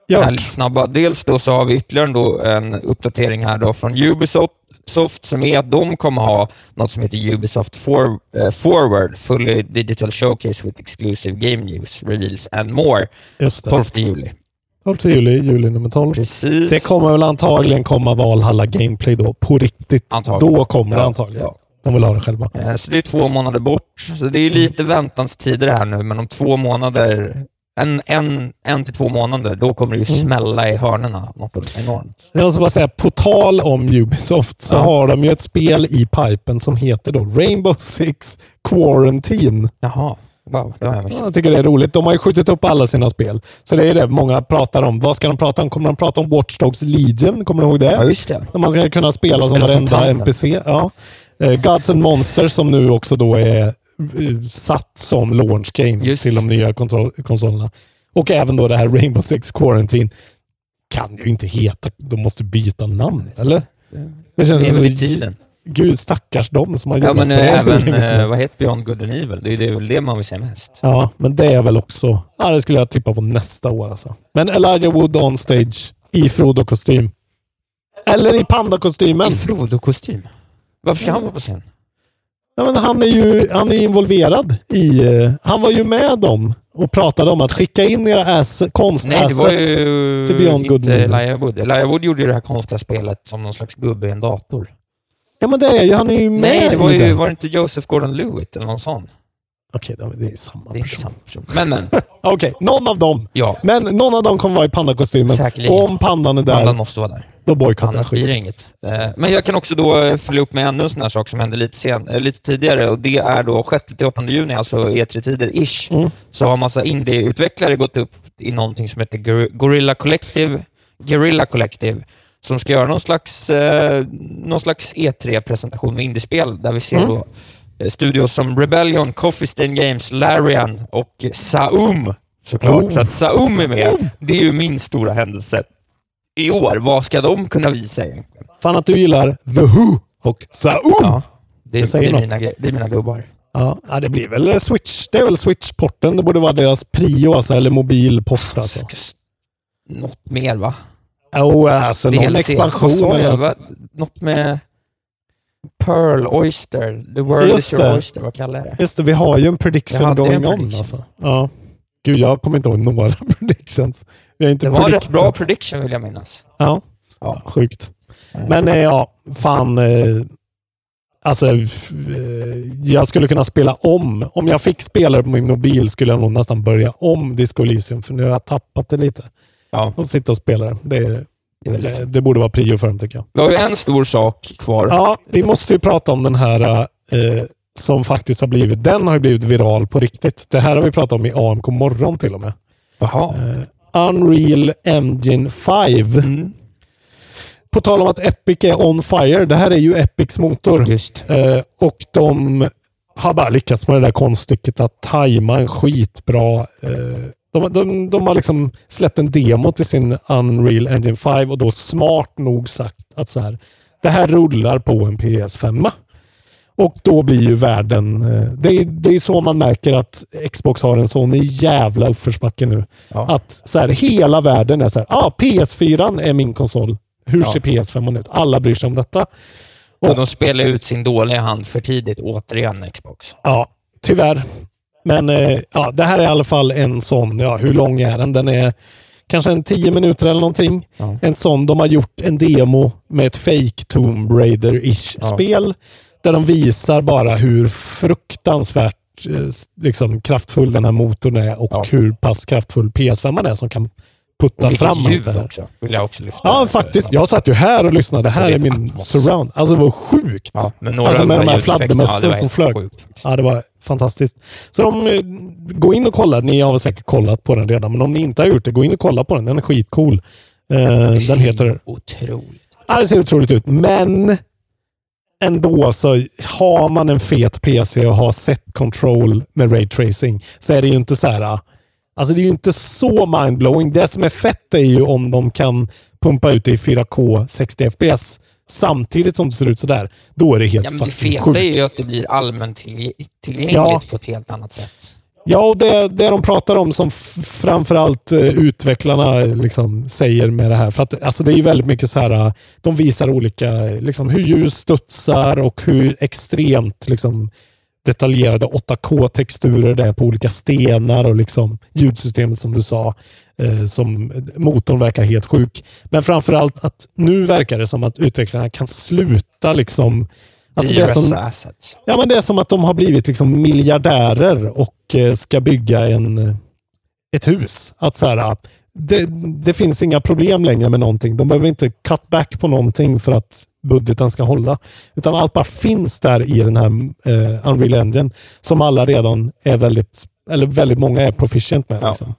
Här Gjort. lite snabba. Dels då så har vi ytterligare en uppdatering här då från Ubisoft Soft, som är att de kommer ha något som heter Ubisoft For, eh, Forward, Fully Digital Showcase with Exclusive Game News, Reveals and More, Just det. 12 juli. 12 juli, juli nummer 12. Precis. Det kommer väl antagligen komma Valhalla Gameplay då, på riktigt. Antagligen. Då kommer det Ja, antagligen. ja. De vill ha det själva. Eh, Så det är två månader bort. Så det är lite väntanstider här nu, men om två månader, en, en, en till två månader, då kommer det ju Mm. smälla i hörnerna något enormt. Jag måste bara säga, på tal om Ubisoft så Ja. har de ju ett spel i pipen som heter då Rainbow Six Quarantine. Jaha, wow, det har jag missat. Jag tycker det är roligt. De har ju skjutit upp alla sina spel. Så det är det många pratar om. Vad ska de prata om? Kommer de prata om Watch Dogs Legion? Kommer du ihåg det? Ja, just det. När man ska kunna spela som Spela som varenda. NPC. Ja. Eh, Gods and Monsters som nu också då är eh, satt som launch games Just. till de nya konsolerna. Och även då det här Rainbow Six Quarantine. Kan ju inte heta, de måste byta namn, eller? Det känns Det är som tiden. Gud stackars dem som har Ja, jobbat men på det eh, även, helst. vad heter Beyond Good and Evil? Det är, det är väl det man vill se mest. Ja, men det är väl också... Ja, det skulle jag tippa på nästa år alltså. Men Elijah Wood on stage i Frodo-kostym. Eller i Panda-kostymen. I Frodo-kostym. Varför ska han vara på scen? Ja, men han är ju han är involverad i... eh, han var ju med dem och pratade om att skicka in era ass, Nej, det konstassets. var ju till Beyond Good inte and Evil. Elijah Wood. Elijah Wood gjorde ju det här konstiga spelet som någon slags gubbe i en dator. Ja, men det är ju... Han är ju med Nej, det var i ju, den. var det inte Joseph Gordon-Lewitt eller någon sån? Okej, det är- det är samma Det är person. samma person. Men, men. Okej, någon av dem. Ja, Men någon av dem kommer vara i pandakostymen. Säkerligen. Och om pandan är där, Pandan måste vara där. Då bojkottar jag Annars blir det skiten. inget. Eh, Men jag kan också då eh, följa upp med ännu en sån här sak som hände lite, sen, eh, lite tidigare och det är då 6-8 juni, alltså E3-tider ish, Mm. så har massa indie-utvecklare gått upp i någonting som heter Gor- Gorilla Collective, Guerrilla Collective, som ska göra någon slags, eh, någon slags E3-presentation med indiespel där vi ser Mm. då studios som Rebellion, Coffee Stain Games, Larian och Saum såklart. Oh. Så att Saum är med. Det är ju min stora händelse i år, vad ska de kunna visa egentligen? Fan att du gillar The Who och Saul. Ja, det, Det säger det, är något. mina, det är mina gubbar. Ja, det blir väl Switch. Det är väl Switch-porten. Det borde vara deras prio, alltså, eller mobilport. Alltså. Något mer va? Jo, alltså någon DLC. expansion Vad sa eller något. Något med Pearl Oyster. The world Just is your det. oyster. Vad kallar jag det? Just det, vi har ju en prediction going en on. Alltså. Ja. Gud, jag kommer inte ihåg några predictions. Vi har inte Det var en rätt bra prediction vill jag minnas. Ja. Ja. Sjukt. Men eh, ja, fan. Eh, alltså, eh, jag skulle kunna spela om. Om jag fick spela på min mobil skulle jag nog nästan börja om Disco Elysium, för nu har jag tappat det lite. Ja, Och sitta och spela det. Det, det det, borde vara prio för dem tycker jag. Vi har ju en stor sak kvar. Ja, vi måste ju prata om den här eh, som faktiskt har blivit, den har ju blivit viral på riktigt. Det här har vi pratat om i AMK morgon till och med. Jaha. Unreal Engine 5. Mm. På tal om att Epic är on fire. Det här är ju Epics motor. Eh, och de har bara lyckats med det där konststycket att tajma en skitbra... Eh, de, de, de har liksom släppt en demo till sin Unreal Engine 5 och då smart nog sagt att så här, det här rullar på en PS5. Och då blir ju världen... Eh, det, är, det är så man märker att Xbox har en sån jävla uppförsbacke nu. Ja. Att så här, hela världen är så här, ah, PS4 är min konsol. Hur Ja. ser PS5 ut? Alla bryr sig om detta. Och de spelar ut sin dåliga hand för tidigt, återigen Xbox. Ja, tyvärr. Men eh, ja, det här är i alla fall en sån, ja hur lång är den? Den är kanske en tio minuter eller någonting. Ja. En sån, de har gjort en demo med ett fake Tomb Raider-ish Ja. spel. Där de visar bara hur fruktansvärt eh, liksom, kraftfull den här motorn är och Ja. hur pass kraftfull PS5 är som kan putta Och fram ljud det här. också, vill jag också lyfta. Ja, faktiskt. Jag satt ju här och lyssnade. Det här Det är min Atmos. surround. Alltså det var sjukt. Ja, men några Alltså med de här fladdermössen ja, som flög. sjukt. Ja, det var fantastiskt. Så de, eh, gå in och kolla. Ni har väl säkert kollat på den redan, men om ni inte har gjort det, gå in och kolla på den. Den är skitcool. Eh, Det den heter... Otroligt. Ja, det ser otroligt ut, men ändå så har man en fet PC och har sett control med ray tracing så är det ju inte så här. Alltså det är ju inte så mindblowing. Det som är fett är ju om de kan pumpa ut det i 4K 60 FPS samtidigt som det ser ut så där. Då är det helt Ja, men det feta sjukt. är ju att det blir allmänt tillgä- tillgängligt Ja. på ett helt annat sätt. Ja, och det, det de pratar om som framförallt eh, utvecklarna liksom säger med det här. För att alltså, det är ju väldigt mycket så här, eh, de visar olika, liksom hur ljus studsar och hur extremt liksom, detaljerade 8K-texturer det är på olika stenar och liksom ljudsystemet som du sa. Eh, som motorn verkar helt sjuk. Men framförallt att nu verkar det som att utvecklarna kan sluta liksom Alltså det, är som, assets. Ja, men det är som att de har blivit liksom miljardärer och eh, ska bygga en, eh, ett hus. Att så här, ah, det, det finns inga problem längre med någonting. De behöver inte cut back på någonting för att budgeten ska hålla. Utan allt bara finns där i den här eh, Unreal Engine som alla redan är väldigt, eller väldigt många är proficient med. Ja. Liksom.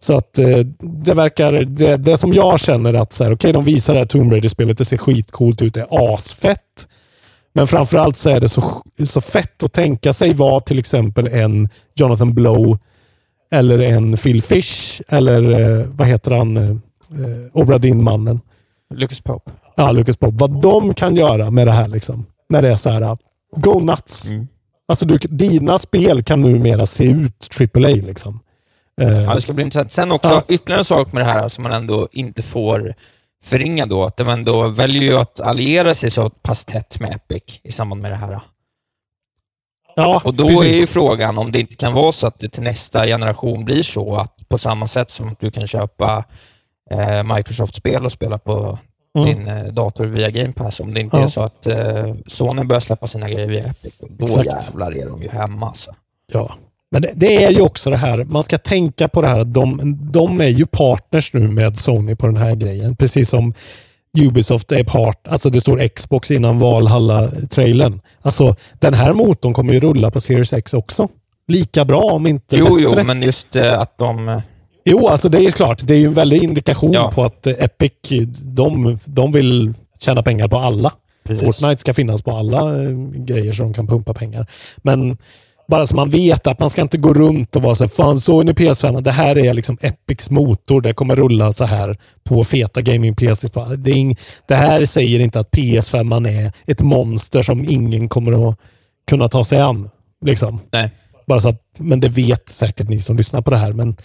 Så att eh, det verkar, det, det som jag känner att så här, okej, de visar det här Tomb Raider-spelet, det ser skitcoolt ut, det är asfett. Men framförallt så är det så, så fett att tänka sig vara till exempel en Jonathan Blow eller en Phil Fish eller eh, vad heter han, eh, eh, Obra Dinn-mannen. Lucas Pope. Ja, Lucas Pop. Vad de kan göra med det här liksom. När det är så här, uh, go nuts. Mm. Alltså du, dina spel kan numera se ut AAA liksom. Eh, Ja, det ska bli intressant. Sen också, Ja. ytterligare en sak med det här som man ändå inte får förringa då, att de ändå väljer ju att alliera sig så pass tätt med Epic i samband med det här. ja, Och då precis. är ju frågan om det inte kan vara så att det till nästa generation blir så att på samma sätt som att du kan köpa eh, Microsoft-spel och spela på Mm. din eh, dator via Game Pass, om det inte Ja. är så att eh, Sony börjar släppa sina grejer via Epic, då Exakt. jävlar är de ju hemma alltså. Ja, men det, det är ju också det här, man ska tänka på det här, att de, de är ju partners nu med Sony på den här grejen. Precis som Ubisoft är part, alltså det står Xbox innan Valhalla-trailern. Alltså den här motorn kommer ju rulla på Series X också. Lika bra om inte Jo, bättre. jo, men just eh, att de... eh, Jo, alltså det är ju klart. Det är ju en väldig indikation Ja. på att Epic, de, de vill tjäna pengar på alla. Precis. Fortnite ska finnas på alla eh, grejer så de kan pumpa pengar. Men Bara så man vet att man ska inte gå runt och vara så här, fan såg ni PS5? Det här är liksom Epics motor. Det kommer rulla så här på feta gaming PCs. Det, är ing- det här säger inte att PS5 är ett monster som ingen kommer att kunna ta sig an. Liksom. Nej. Bara så att, men det vet säkert ni som lyssnar på det här. Men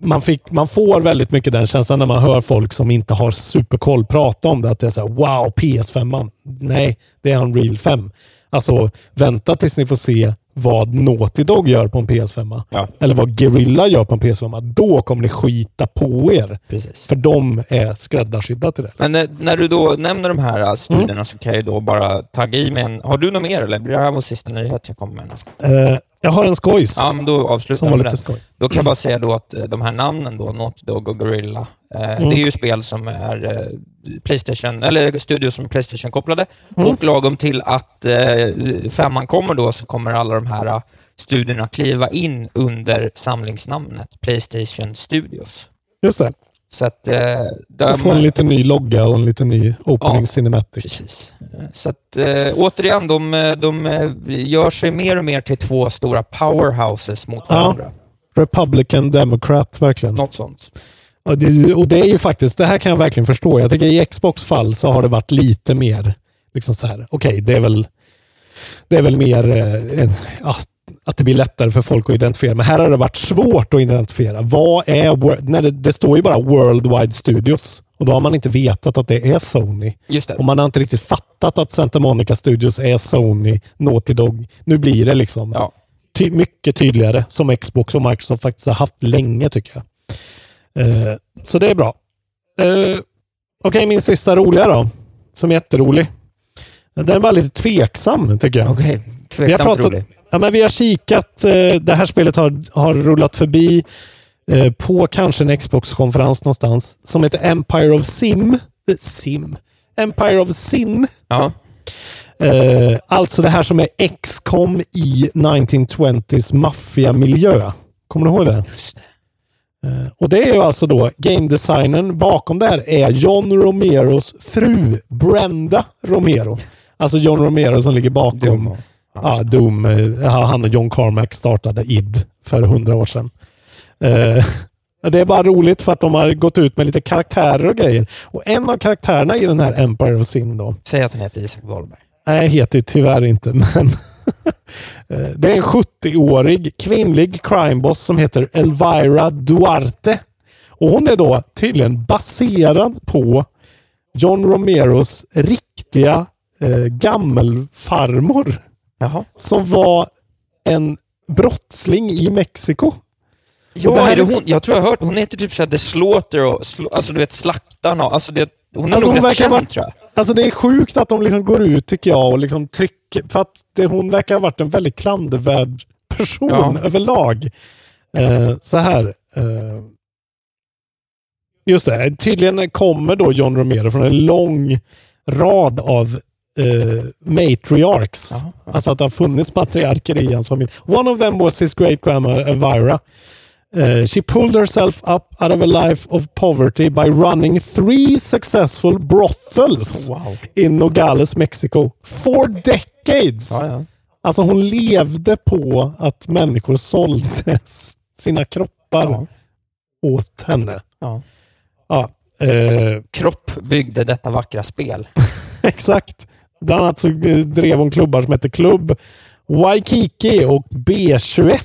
man, fick, man får väldigt mycket den känslan när man hör folk som inte har superkoll prata om det. Att det är så här, wow, PS5. -man. Nej, det är Unreal 5. Alltså, vänta tills ni får se vad Naughty Dog gör på en PS5. Ja. Eller vad Guerrilla gör på en PS5. Då kommer ni skita på er. Precis. För de är skräddarsydda till det. Men eh, när du då nämner de här uh, studierna så kan jag ju då bara tagga i med en... Har du något mer eller blir det här vår sista nyhet jag kommer med? nu? Jag har en skojs Ja, men då avslutar som var lite skoj. Då kan jag bara säga då att eh, de här namnen då, Naughty Dog och Gorilla, eh, det är ju spel som är eh, Playstation, eller studios som är Playstation-kopplade. Och lagom till att eh, femman kommer då så kommer alla de här eh, studierna kliva in under samlingsnamnet Playstation Studios. Just det. Så att... Eh, Jag de, får en liten ny logga och en liten ny opening Ja, cinematic. Precis. Eh, Så att, eh, återigen, de, eh, de eh, gör sig mer och mer till två stora powerhouses mot Ja. varandra. Republican Democrat, verkligen. Något sånt. Och det, och det är ju faktiskt, det här kan jag verkligen förstå. Jag tycker i Xbox fall så har det varit lite mer, liksom så här, okej, det är väl, det är väl mer eh, en, ja, att det blir lättare för folk att identifiera. Men här har det varit svårt att identifiera. Vad är, när det, det står ju bara Worldwide Studios och då har man inte vetat att det är Sony. Just det. Och man har inte riktigt fattat att Santa Monica Studios är Sony, Naughty Dog. Nu blir det liksom Ja. ty- mycket tydligare som Xbox och Microsoft faktiskt har haft länge tycker jag. Eh, så det är bra. Eh, Okej, min sista roliga då. Som är jätterolig. Den är bara lite tveksam tycker jag. Okej, har, tveksamt pratat, rolig. Ja, men vi har kikat. Eh, det här spelet har, har rullat förbi eh, på kanske en Xbox-konferens någonstans som heter Empire of Sim. Eh, Sim. Empire of Sin. Ja. Alltså det här som är XCOM i 1920s maffiamiljö. Kommer du ihåg det? Eh, och det är ju alltså då game designern bakom det här är John Romeros fru Brenda Romero. Alltså John Romero som ligger bakom Ja, Doom. eh, Han och John Carmack startade id för hundra år sedan. Eh, det är bara roligt för att de har gått ut med lite karaktärer och grejer. Och en av karaktärerna i den här Empire of Sin då, Säg att han heter Isak Wahlberg. Nej, heter ju tyvärr inte, men eh, det är en 70-årig kvinnlig crimeboss som heter Elvira Duarte. Och hon är då tydligen baserad på John Romeros riktiga eh, gammelfarmor Jaha. som var en brottsling i Mexiko. Ja, är det hon? Jag tror jag har hört, hon heter typ såhär The Slaughter och, sl alltså du vet slaktarna, alltså det, hon är Alltså, nog hon rätt verkar känd vara- tror jag. Alltså det är sjukt att de liksom går ut tycker jag och liksom trycker. För att det, hon verkar ha varit en väldigt klandervärd person Ja. överlag. Eh, så här. Eh, just det, tydligen kommer då John Romero från en lång rad av eh, matriarchs. Jaha. Alltså att det har funnits patriarker i hans familj. One of them was his great grandmother Elvira. Uh, she pulled herself up out of a life of poverty by running three successful brothels Wow. in Nogales, Mexico. For decades! Ja, ja. Alltså hon levde på att människor sålde sina kroppar Ja. åt henne. ja. Ja, eh, Kropp byggde detta vackra spel. exakt. Bland annat så drev hon klubbar som heter Klubb Waikiki och B21.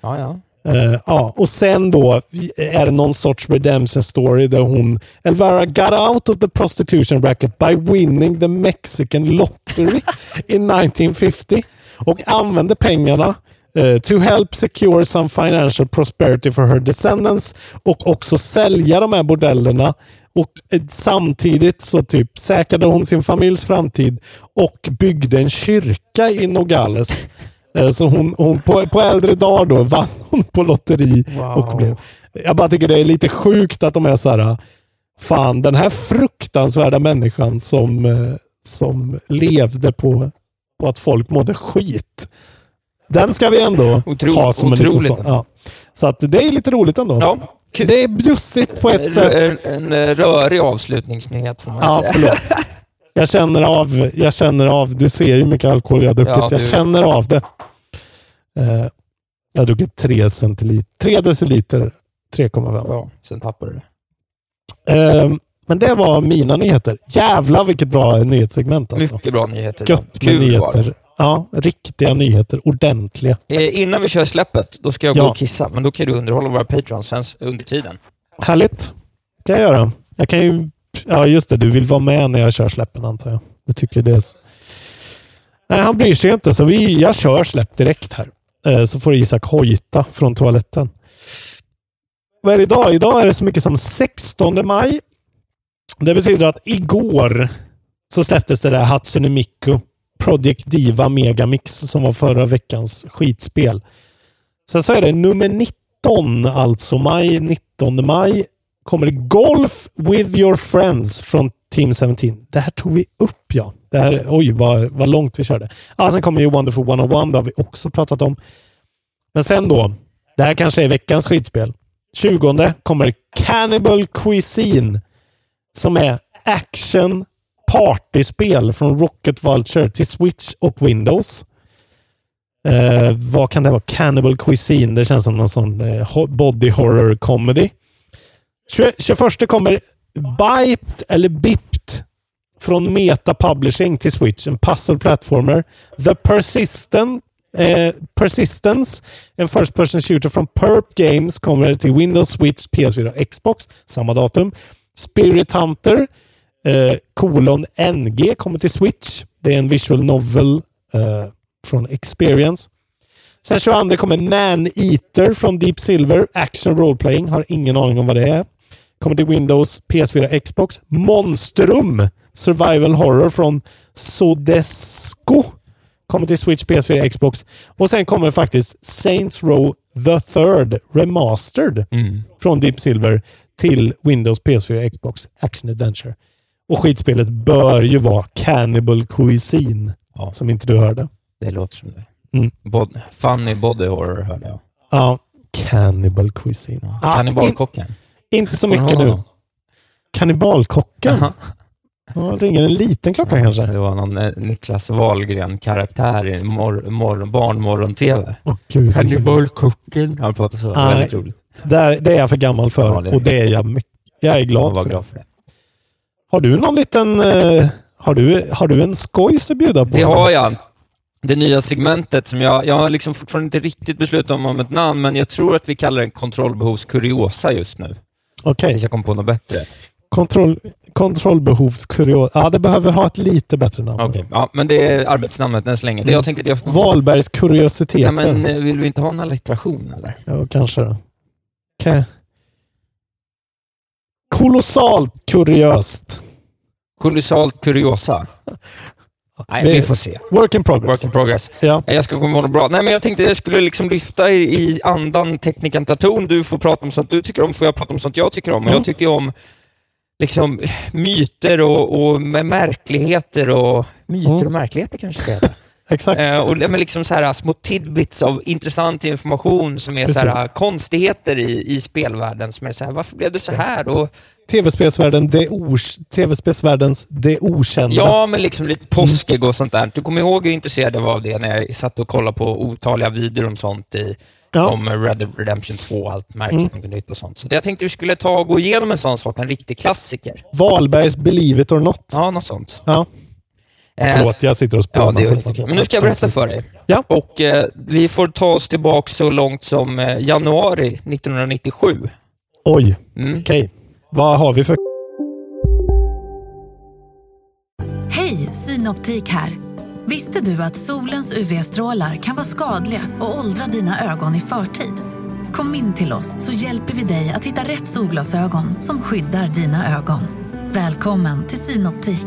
Ja, ja. Eh, ja, och sen då är det någon sorts redemption story där hon, Elvira got out of the prostitution bracket by winning the Mexican lottery in 1950 och använde pengarna eh, to help secure some financial prosperity for her descendants och också sälja de här bordellerna och eh, samtidigt så typ säkrade hon sin familjs framtid och byggde en kyrka i Nogales. Eh, Så hon, hon på, på äldre dagar då vann hon på lotteri. Och blev, jag bara tycker det är lite sjukt att de är så här, fan den här fruktansvärda människan som, eh, som levde på, på att folk mådde skit. Den ska vi ändå Otroligt, ha som en liten sån. Ja. Så att det är lite roligt ändå. Ja, kul. Det är bjussigt på ett sätt. En, en, en rörig avslutningsnyhet får man Ja, säga. förlåt. Jag känner av, jag känner av, du ser ju hur mycket alkohol jag har druckit. Ja, jag känner av det. Eh, jag har druckit 3, centiliter, 3 deciliter 3,5. Ja, sen tappade du det. Eh, men det var mina nyheter. Jävlar vilket bra nyhetssegment alltså. Mycket bra nyheter. Gött med Kul nyheter. Ja, riktiga nyheter. Ordentliga. Eh, Innan vi kör släppet, då ska jag Ja. gå och kissa, men då kan du underhålla våra patrons under tiden. Härligt. kan jag göra. Jag kan ju... Ja, just det. Du vill vara med när jag kör släppen antar jag. Du tycker det är... Nej, han bryr sig inte. Så vi, jag kör släpp direkt här. Eh, Så får Isak hojta från toaletten. Vad är det idag? Idag är det så mycket som 16 maj. Det betyder att igår så släpptes det där Hatsune Miku Project Diva Megamix som var förra veckans skitspel. Sen så är det nummer 19, alltså maj, 19 maj, kommer det Golf with your friends från Team 17. Det här tog vi upp ja. Det här, oj vad, vad långt vi körde. Ah, sen kommer ju Wonderful 101, det har vi också pratat om. Men sen då, det här kanske är veckans skitspel. 20 kommer Cannibal Cuisine som är action partyspel från Rocket Vulture till Switch och Windows. Eh, vad kan det vara? Cannibal Cuisine. Det känns som någon sån eh, body horror comedy. 21 kommer Biped eller Bipt från Meta Publishing till Switch. En puzzle platformer. The Persistent Eh, Persistence, en first person shooter från Perp Games, kommer till Windows, Switch, PS4 och Xbox. Samma datum. Spirit Hunter, eh, kolon NG, kommer till Switch. Det är en visual novel eh, från Experience. Sen 22 kommer Man Eater från Deep Silver, Action Role Playing. Har ingen aning om vad det är. Kommer till Windows, PS4, Xbox. Monstrum, Survival Horror från Sodesco. Kommer till Switch, PS4, Xbox. Och sen kommer faktiskt Saints Row The Third Remastered Mm. från Deep Silver till Windows, PS4, Xbox Action Adventure. Och skitspelet bör ju vara Cannibal Cuisine, Ja. som inte du hörde. Det låter som det. Mm. Bod- funny body horror hörde jag. Ja, Cannibal Cuisine. Ja. Ah, Kannibalkocken. in, inte så mycket nu. Jaha. Ja, ringer en liten klocka kanske? Det var någon eh, Niklas Wahlgren-karaktär i mor- mor- barnmorgon-tv. Åh gud. Kannibalkocken. Han pratar så. Nej. Väldigt roligt. Där, det är jag för gammal för Ja, det och det är jag mycket. Jag är Jag glad var för det. för det. Har du någon liten... eh, har, du, har du en skojs att bjuda på? Det har jag. Det nya segmentet som jag, jag har liksom fortfarande inte riktigt beslutat om, om ett namn, men jag tror att vi kallar den kontrollbehovskuriosa just nu. Okej. Tills jag kom på något bättre. Kontroll, kontrollbehovskurios. Ja, det behöver ha ett lite bättre namn. Okej, ja, men det är arbetsnamnet än så länge. Det jag tänkte att jag ska... Wahlbergs kuriositeter. Ja, men eh, vill vi inte ha en allitteration eller? Ja, kanske då. Kolossalt kuriöst. Kolossalt kuriosa. Nej, Vi- vi får se. Work in progress. Work in progress. Ja. Jag ska komma ihåg bra. Nej, men jag tänkte jag skulle liksom lyfta i, i andan teknikantaton. Du får prata om sånt du tycker om, får jag prata om sånt jag tycker om. Mm. jag tycker om liksom myter och, och märkligheter och myter Mm. och märkligheter kanske ska heta. Exakt. Eh, och men liksom så här, små tidbits av intressant information som är så här, konstigheter i, i spelvärlden som är så här, varför blev det så här? Och, TV-spelsvärlden, det os- TV-spelsvärldens Det Okända. Ja, men liksom lite påskig och sånt där. Du kommer ihåg hur intresserad jag var av det när jag satt och kollade på otaliga videor om sånt i, Ja. om Red Dead Redemption 2 och allt märkligt Mm. hitta och sånt. Så jag tänkte vi skulle ta och gå igenom en sån sak, en riktig klassiker. Wahlbergs Believe it or not. Ja, något sånt. Ja. Förlåt, jag sitter och Ja, spånar. det är fortfarande. jättekul. Men nu ska jag berätta för dig. Ja. Och eh, vi får ta oss tillbaka så långt som eh, januari 1997. Oj, Mm. okej. Vad har vi för... Hej, Synoptik här. Visste du att solens UV-strålar kan vara skadliga och åldra dina ögon i förtid? Kom in till oss så hjälper vi dig att hitta rätt solglasögon som skyddar dina ögon. Välkommen till Synoptik.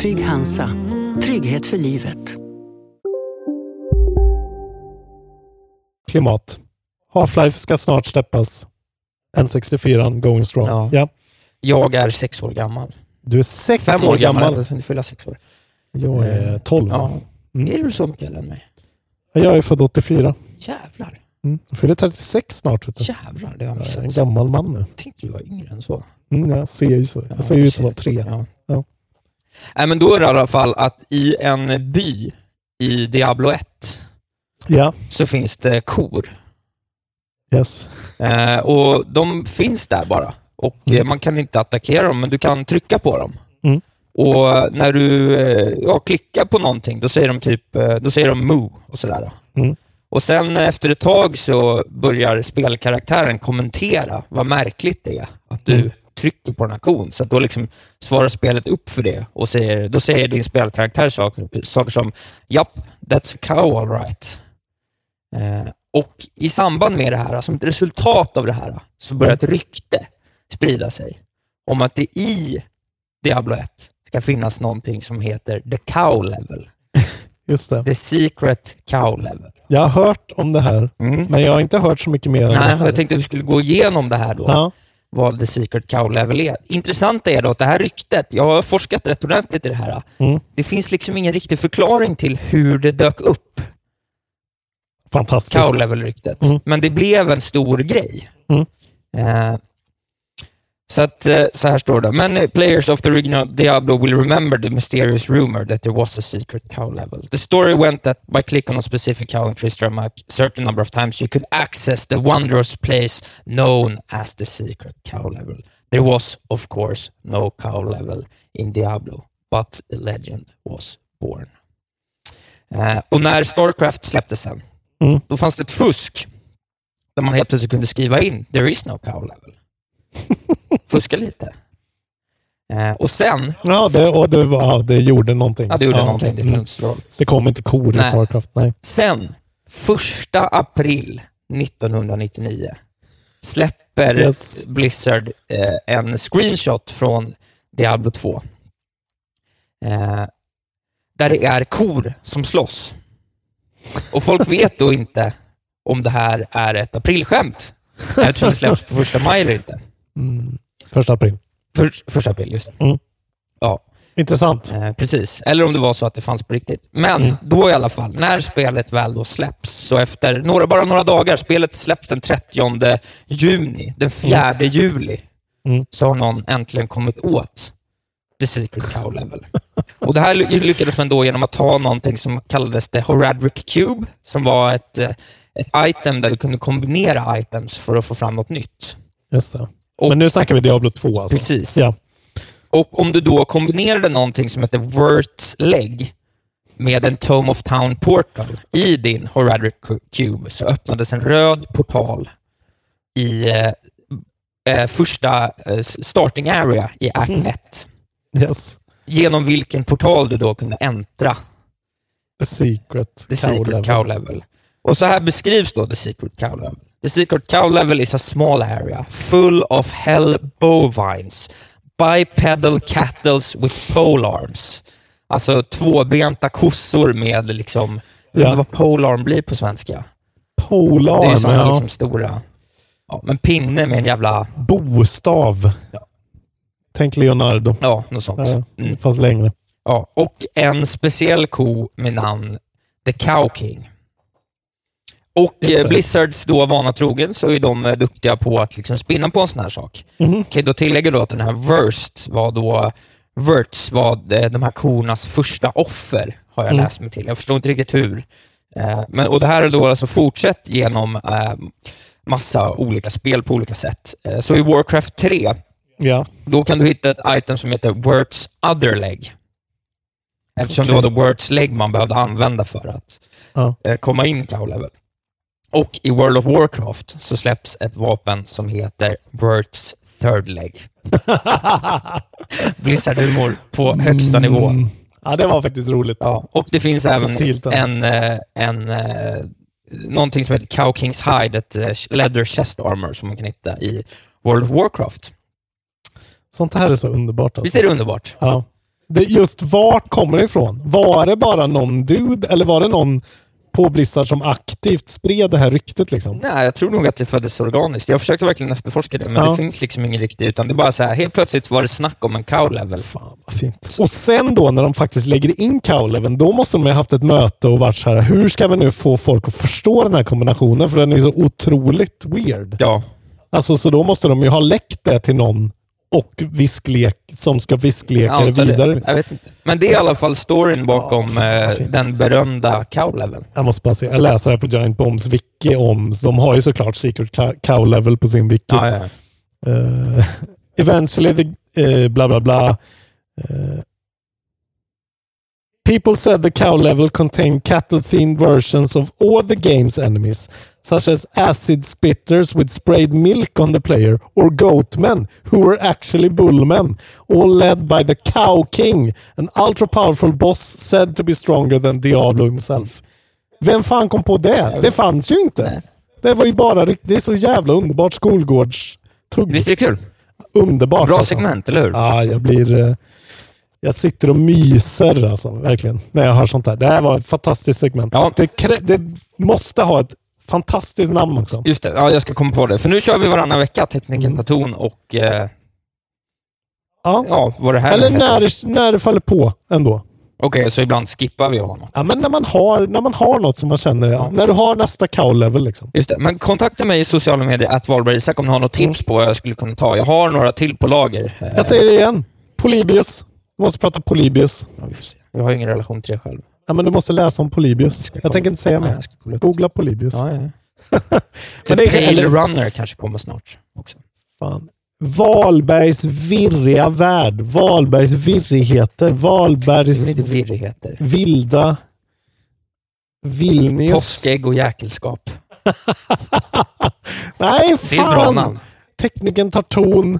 Trygg Hansa. Trygghet för livet. klimat. Half-Life ska snart släppas. N64 going strong. Ja. Ja. Jag är sex år gammal. Du är sex Fem år gammal. Jag tänkte fylla sex år. Jag är 12. Ja. Mm. Är du så mycket äldre än mig? Jag är född 84. Jävlar. Mm. Jag fyller 36 snart. Vet du. Jävlar, det har jag Jag är missat. en gammal man nu. Jag tänkte du var yngre än så. Mm, jag ser ju så. Ja, Jag ser ju ut som att vara tre. Ja. Nej, men då är det i alla fall att i en by i Diablo 1 Ja, så finns det kor. yes. Eh, och de finns där bara. Och Mm. eh, man kan inte attackera dem, men du kan trycka på dem. Mm. Och när du eh, ja, klickar på någonting, då säger de typ eh, då säger de moo och sådär. Mm. Och sen efter ett tag så börjar spelkaraktären kommentera vad märkligt det är att du Mm. Trycker på den här kon. Så då liksom svarar spelet upp för det och säger, då säger din spelkaraktär saker, saker som ”Japp, that's a cow all right”. Eh, och i samband med det här, som ett resultat av det här, så börjar ett rykte sprida sig om att det i Diablo 1 ska finnas någonting som heter the cow level. Just det. The secret cow level. Jag har hört om det här, Mm. men jag har inte hört så mycket mer än det Nej, jag tänkte att vi skulle gå igenom det här då. Ja. Vad The Secret Cow Level är. Intressant är då att det här ryktet, jag har forskat rätt ordentligt i det här. Mm. Det finns liksom ingen riktig förklaring till hur det dök upp, Fantastiskt. Cow Level-ryktet. Mm. Men det blev en stor grej. Mm. Eh, så att, eh, så här står det. Many players of the original Diablo will remember the mysterious rumor that there was a secret cow level. The story went that by clicking on a specific cow in Tristram a certain number of times you could access the wondrous place known as the secret cow level. There was, of course, no cow level in Diablo, but the legend was born. Eh, och när Starcraft släpptes sen, Mm. då fanns det ett fusk där man helt plötsligt kunde skriva in “There is no cow level”. Fuska lite. Eh, och sen, Ja, det, och det, ja, det gjorde någonting. ja det gjorde Ja, någonting, det Mm. Det kom inte kor i. Starcraft. Nej. Sen, första april 1999, släpper Yes. Blizzard eh, en screenshot från Diablo 2. Eh, där det är kor som slåss. Och folk vet då inte om det här är ett aprilskämt, eftersom det släpps på första maj eller inte. Mm. Första april. För, första april, just. Mm. Ja, Intressant. Eh, precis, eller om det var så att det fanns på riktigt. Men Mm. då i alla fall, när spelet väl då släpps, så efter några, bara några dagar, spelet släpps den 30 juni, den 4 juli, Mm. så har någon äntligen kommit åt The Secret Cow Level. Och det här ly- lyckades man då genom att ta någonting som kallades The Horadric Cube, som var ett, eh, ett item där du kunde kombinera items för att få fram något nytt. Just det. Och- Men nu snackar vi Diablo 2 alltså. Precis. Ja. Och om du då kombinerade någonting som heter Wirt's Leg med en Tome of Town Portal i din Horadric Cube så öppnades en röd portal i eh, eh, första eh, starting area i Act Mm. 1. Yes. Genom vilken portal du då kunde äntra The Secret The Cow Secret Level. Cow Level. Och så här beskrivs då The Secret Cow Level. The Secret Cow Level is a small area full of hell bovines, bipedal cattles with pole arms. Alltså tvåbenta kossor med liksom, jag vet inte vad polearm blir på svenska. Det är sådana ja. liksom stora, ja, men pinne med en jävla, Bostav. Ja. Tänk Leonardo. ja, något sånt. Mm. Fast längre. Ja, och en speciell ko med namn The Cow King. Och eh, Blizzards då vana trogen så är de eh, duktiga på att liksom spinna på en sån här sak. Mhm. Kan då tillägga då att den här Worst var då Verts var eh, de här kornas första offer, har jag Mm. läst mig till. Jag förstår inte riktigt hur. Men, och det här är då alltså fortsatt genom massa olika spel på olika sätt. Så i Warcraft 3 Ja. då kan du hitta ett item som heter Words Other Leg. Eftersom det var the Words Leg man behövde använda för att Ja. komma in cow level. Och i World of Warcraft så släpps ett vapen som heter Words Third Leg. Blizzard-humor på högsta nivå. Mm. Ja, det var faktiskt roligt. Ja, och det finns även Subtilt, ja. en, eh, en, eh, någonting som heter Cow Kings Hide, ett eh, leather chest armor som man kan hitta i World of Warcraft. Sånt här är så underbart. Alltså. Visst är det underbart? Ja. Det, just vart kommer det ifrån? Var det bara någon dude eller var det någon på Blizzard som aktivt spred det här ryktet liksom? Nej, jag tror nog att det föddes organiskt. Jag försökte verkligen efterforska det, men Ja. det finns liksom ingen riktig, utan det är bara så här, helt plötsligt var det snack om en cow level. Fan vad fint. Och sen då när de faktiskt lägger in cowleven, då måste de ha haft ett möte och varit så här, hur ska vi nu få folk att förstå den här kombinationen? För den är så otroligt weird. Ja. Alltså så då måste de ju ha läckt det till någon och visklek som ska viskleka Jag det vidare. Jag vet inte. Men det är i alla fall storyn bakom eh, den berömda cow level. Jag måste bara se. Jag läser här på Giant Bombs wiki om, de har ju såklart Secret Cow- Cow Level på sin wiki. Ja, ja. Eh, eventually the, eh, bla bla bla. Eh, people said the cow level contained cattle-themed versions of all the game's enemies, such as acid spitters with sprayed milk on the player, or goatmen who were actually bullmen, all led by the Cow King, an ultra-powerful boss said to be stronger than Diablo himself. Vem fan kom på det? Det fanns ju inte. Det var ju bara Det är så jävla underbart skolgårdstugg. Visst är det kul? Underbart. Bra alltså. segment, eller hur? Ja, jag blir... Jag sitter och myser alltså, verkligen, när jag hör sånt här. Det här var ett fantastiskt segment. Det, krä- det måste ha ett fantastiskt namn också. Just det, ja, jag ska komma på det. För nu kör vi varannan vecka, Tekniken Taton och... Eh, Mm. ja. ja, vad det här Eller när, det- när det faller på ändå. Okej, så ibland skippar vi honom. Ja, men när man har, när man har något som man känner, ja. när du har nästa cow-level liksom. Just det, men kontakta mig i sociala medier, att Wahlberg Isak, om du har något tips på vad jag skulle kunna ta. Jag har några till på lager. Jag säger det igen. Polybius. Du måste prata Polybius. Ja, vi får se. Jag har ingen relation till det själv. Ja, men du måste läsa om Polybius. Jag, tänker inte säga mer. jag. Googla Polybius. Ja, ja. Men The det är- eller- Runner kanske kommer snart också. Fan. Wahlbergs virriga värld. Wahlbergs virrigheter. Det lite virrigheter. vilda Vilnius. Påskägg och jäkelskap. Nej, Det är ett bra fan! namn. Tekniken tar ton.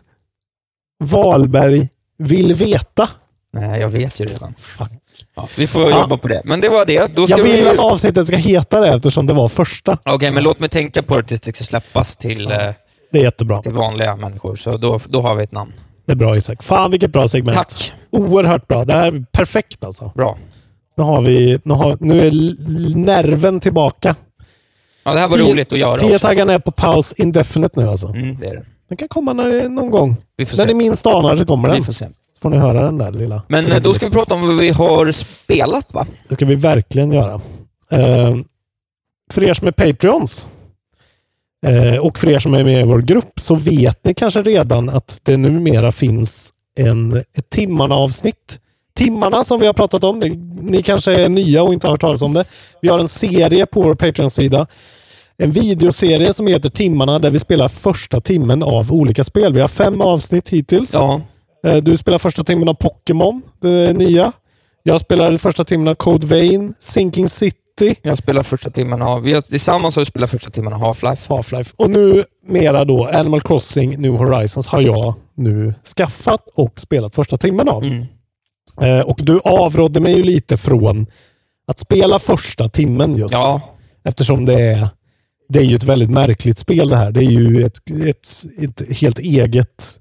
Wahlberg vill veta. Nej, jag vet ju redan. Fuck. Ja, vi får Ja. jobba på det. Men det var det. Då ska Jag vill vi... att avsnittet ska heta det eftersom det var första. Okej, men låt mig tänka på det tills det ska släppas till, eh, Det är jättebra. till vanliga människor. Så då, då har vi ett namn. Det är bra Isak. Fan vilket bra segment. Tack. Oerhört bra. Det här är perfekt alltså. Bra. Nu, har vi, nu, har, nu är nerven tillbaka. Ja, det här var Tio- roligt att göra. Tio-taggarna är på paus indefinite nu alltså. Mm, det är det. Den kan komma när, någon gång. Vi får När se. ni minst anar så kommer den. Vi får se. Får ni höra den där lilla. Men eh, då ska vi prata om vad vi har spelat, va? Det ska vi verkligen göra. Eh, för er som är Patreons eh, och för er som är med i vår grupp så vet ni kanske redan att det numera finns en, ett timmarna-avsnitt. Timmarna som vi har pratat om, ni, ni kanske är nya och inte har hört talas om det. Vi har en serie på vår Patreon-sida. En videoserie som heter Timmarna där vi spelar första timmen av olika spel. Vi har fem avsnitt hittills. Ja. Eh, Du spelar första timmen av Pokémon, det nya. Jag spelar första timmen av Code Vein, Sinking City, Jag spelar första timmen av... Vi har, tillsammans har vi spelat första timmen av Half-Life. Half-Life och nu mera då Animal Crossing New Horizons har jag nu skaffat och spelat första timmen av. Mm. Eh, och du avrådde mig ju lite från att spela första timmen just. Ja. Eftersom det är, det är ju ett väldigt märkligt spel det här. Det är ju ett, ett, ett helt eget,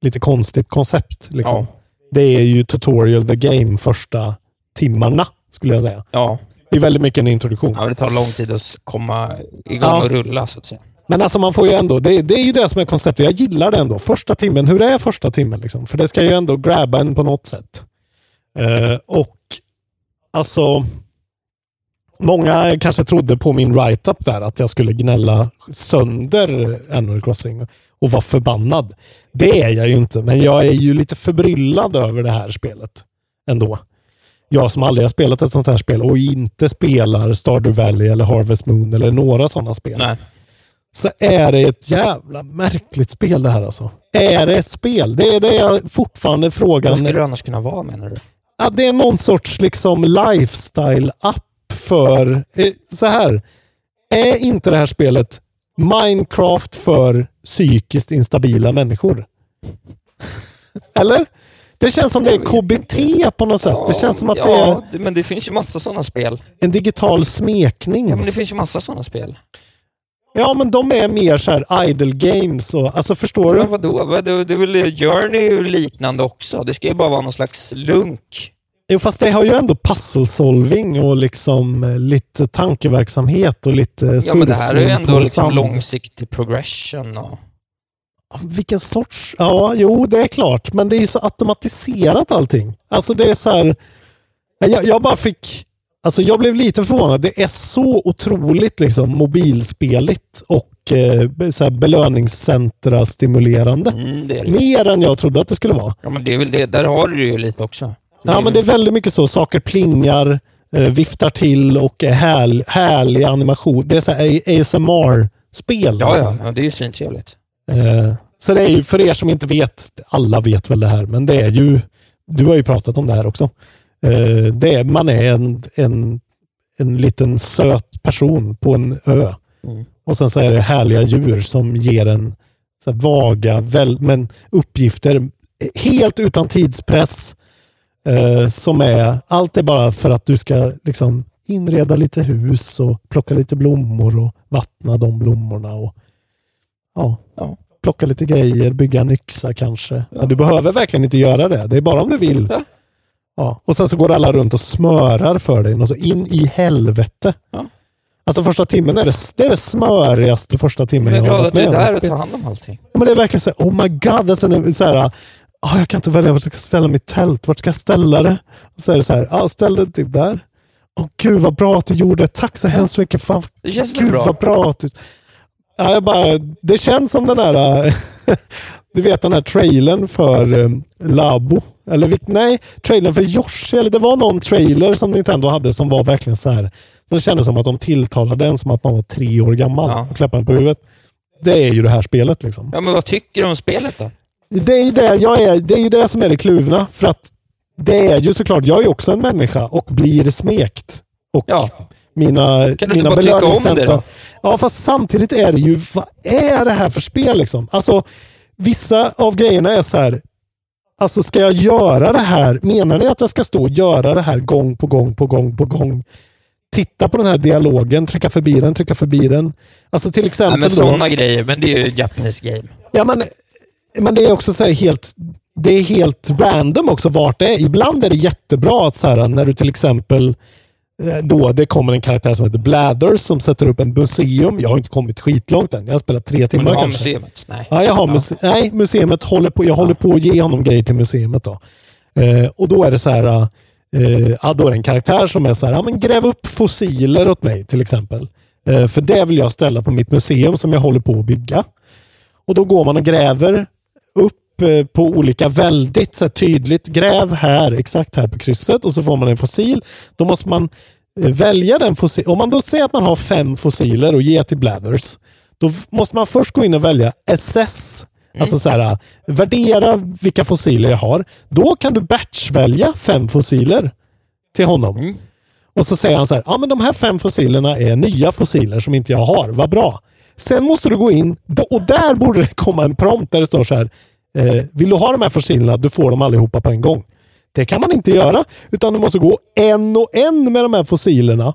lite konstigt koncept. Liksom. Ja. Det är ju tutorial the game första timmarna skulle jag säga. Ja. Det är väldigt mycket en introduktion. ja, det tar lång tid att komma igång Ja. och rulla, så att säga. Men alltså man får ju ändå, det, det är ju det som är konceptet. Jag gillar det ändå. Första timmen, hur är första timmen liksom? För det ska ju ändå grabba en på något sätt. Eh, och alltså, många kanske trodde på min write-up där att jag skulle gnälla sönder Animal Crossing och vara förbannad. Det är jag ju inte, men jag är ju lite förbryllad över det här spelet ändå. Jag som aldrig har spelat ett sånt här spel och inte spelar Stardew Valley eller Harvest Moon eller några sådana spel Nej. så är det ett jävla märkligt spel det här alltså. Är det ett spel? Det är det jag fortfarande Vad frågan. skulle det annars kunna vara, menar du? Ja, det är någon sorts liksom lifestyle-app för... Eh, så här. Är inte det här spelet Minecraft för psykiskt instabila människor? Eller? Det känns som det är KBT på något sätt. Det känns som att det är Ja, men det finns ju massa sådana spel. en digital smekning. Ja, men det finns ju massa sådana spel. Ja, men de är mer så här idle games och alltså förstår du? Men vadå? Vad- Det, är väl Journey ju liknande också. Det ska ju bara vara någon slags lunk. Jo, fast det har ju ändå puzzle solving och liksom eh, lite tankeverksamhet och lite Ja, men det här är ju ändå liksom långsiktig progression och... Vilken sorts... Ja, jo, det är klart. Men det är ju så automatiserat allting. Alltså det är så här... Jag, jag bara fick... Alltså jag blev lite förvånad. Det är så otroligt liksom mobilspeligt och eh, så här belöningscentra stimulerande. Mm, det det. Mer än jag trodde att det skulle vara. Ja, men det är väl det. Där har du ju lite också. Ja, men det är väldigt mycket så. Saker plingar, eh, viftar till och är härl, härlig animation. Det är så ASMR-spel. Ja, liksom. ja, det är ju svintrevligt. Eh, så det är ju för er som inte vet, alla vet väl det här, men det är ju, du har ju pratat om det här också. Eh, det är, man är en, en, en liten söt person på en ö. Mm. Och sen så är det härliga djur som ger en så vaga väl, men uppgifter helt utan tidspress. Eh, som är, allt är bara för att du ska liksom inreda lite hus och plocka lite blommor och vattna de blommorna. och ja, Ja. plocka lite grejer, bygga en yxa kanske. Men du behöver verkligen inte göra det. Det är bara om du vill. Ja. Ja. Och sen så går alla runt och smörar för dig. Och så in i helvete. Ja. Alltså första timmen är det, det är det smörigaste första timmen Jag är jag har varit du är med om. där och tar hand om allting. Ja, Men det är verkligen så här, oh my god. Alltså, det är så här, ah, jag kan inte välja vart jag ska ställa mitt tält. Vart ska jag ställa det? Och så är det så här, ah, ställ det typ där. Åh gud vad bra att du gjorde. Tack så hemskt mycket. Fan, Det känns gud bra. vad bra att du... Ja, jag bara, det känns som den äh, du vet den här trailern för äh, Labo. Eller nej, trailern för Yoshi. Eller det var någon trailer som Nintendo hade som var verkligen så här. Det kändes som att de tilltalade en som att man var tre år gammal Ja. och klappade på huvudet. Det är ju det här spelet liksom. Ja, men vad tycker du om spelet då? Det är ju det, jag är, det, är ju det som är det kluvna. För att det är ju såklart, jag är också en människa och blir smekt. Och Ja. mina, Kan du inte mina bara tycka om det då? Ja, fast samtidigt är det ju, vad är det här för spel liksom? Alltså, vissa av grejerna är så här, alltså ska jag göra det här? Menar ni att jag ska stå och göra det här gång på gång på gång på gång? Titta på den här dialogen, trycka förbi den, trycka förbi den. Alltså till exempel men då. sådana grejer, men det är ju Japanese game. Ja, men, men det är också så här helt, det är helt random också vart det är. Ibland är det jättebra att så här, när du till exempel eh, då det kommer en karaktär som heter Blathers som sätter upp en museum. Jag har inte kommit skitlångt än. Jag har spelat tre Men timmar du har kanske. museet? Nej. Ja, jag har muse- nej, museet håller på, jag håller på att ge honom grejer till museet. Då. Eh, och då är det så här, eh, ja, då är det en karaktär som är så här, ja, men gräv upp fossiler åt mig till exempel. Eh, för det vill jag ställa på mitt museum som jag håller på att bygga. Och då går man och gräver på olika väldigt så här, tydligt. Gräv här, exakt här på krysset och så får man en fossil. Då måste man eh, välja den fossil. Om man då säger att man har fem fossiler och ger till Blathers, då måste man först gå in och välja SS. Alltså så här, värdera vilka fossiler jag har. Då kan du batchvälja fem fossiler till honom. Och så säger han så här, ja men de här fem fossilerna är nya fossiler som inte jag har, vad bra. Sen måste du gå in, och där borde det komma en prompt där det står så här, eh, vill du ha de här fossilerna, du får dem allihopa på en gång. Det kan man inte göra, utan du måste gå en och en med de här fossilerna.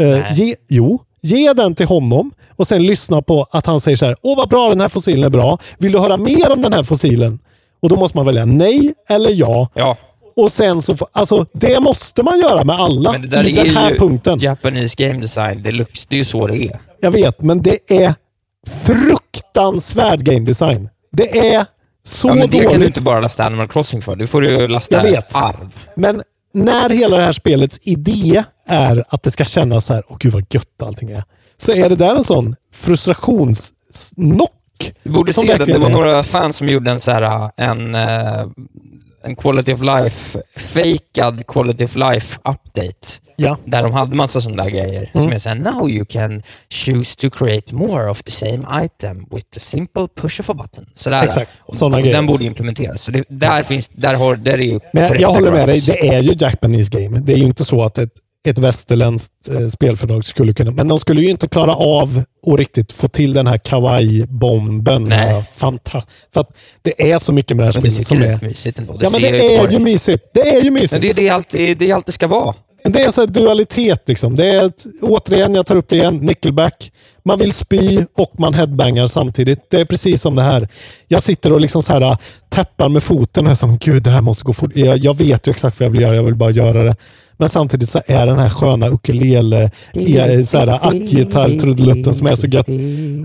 Eh, ge, jo, ge den till honom och sen lyssna på att han säger så här, åh vad bra den här fossilen är bra. Vill du höra mer om den här fossilen? Och då måste man välja nej eller ja. Ja, Och sen så alltså det måste man göra med alla men det där i den är här ju punkten. Japanese game design deluxe. Det är ju så det är. Jag vet, men det är fruktansvärd game design. Det är så Ja, men det dåligt. kan du inte bara lasta Animal Crossing för. Du får ju lasta arv. Men när hela det här spelets idé är att det ska kännas så här, åh gud vad gött allting är. Så är det där en sån frustrationsnock. Du borde se det. Det var några fans som gjorde en så här, en, eh, en quality of life, fakad quality of life update. Ja. Där de hade massa sådana där grejer. Mm. Som är såhär, now you can choose to create more of the same item with a simple push of a button. Sådär. Exakt, och grejer. Den borde implementeras. Så det, där finns, där har, där är ju Men jag, håller med dig, det är ju Japanese game. Det är ju inte så att ett, ett västerländskt eh, spelförlag skulle kunna, men de skulle ju inte klara av att riktigt få till den här kawaii-bomben. Fanta för att det är så mycket med det här det spelet som är är... rätt mysigt ändå. Ja, men ser det är ju mysigt. Det är ju mysigt. Men det är det alltid, det är alltid ska vara. Det är så här dualitet liksom. Det är återigen, jag tar upp det igen, nickelback. Man vill spy och man headbangar samtidigt. Det är precis som det här. Jag sitter och liksom så här äh, tappar med foten och som, gud det här måste gå fort. Jag, jag vet ju exakt vad jag vill göra, jag vill bara göra det. Men samtidigt så är den här sköna ukulele, eh, äh, ackgitarr trudelutten som är så gött.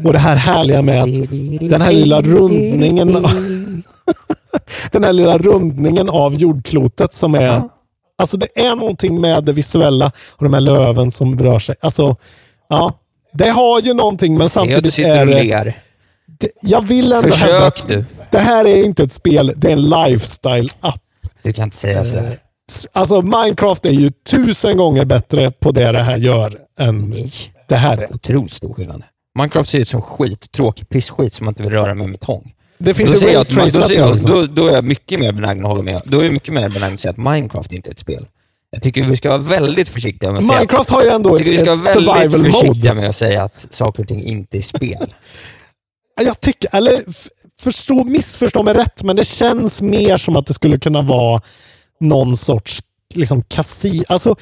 Och det här härliga med att den här lilla rundningen den här lilla rundningen av jordklotet som är Alltså det är någonting med det visuella och de här löven som rör sig. Alltså, ja. Det har ju någonting men samtidigt sitter är det... det jag vill ändå Försök hävda att du. det här är inte ett spel, det är en lifestyle-app. Du kan inte säga så. Eh, Alltså Minecraft är ju tusen gånger bättre på det det här gör än det här är. Otroligt stor skillnad. Minecraft ser ut som skit, tråkig pissskit som man inte vill röra med med tång. Det finns då, jag då, jag, då, då är jag mycket mer benägen att hålla med. Då är jag mycket mer benägen att säga att Minecraft inte är ett spel. Jag tycker vi ska vara väldigt försiktiga med att säga Minecraft att, har ju ändå tycker vi ska ett- vara ett väldigt försiktiga med att säga att saker och ting inte är spel. Jag tycker, eller förstå, missförstå mig rätt, men det känns mer som att det skulle kunna vara någon sorts liksom kasi... Alltså,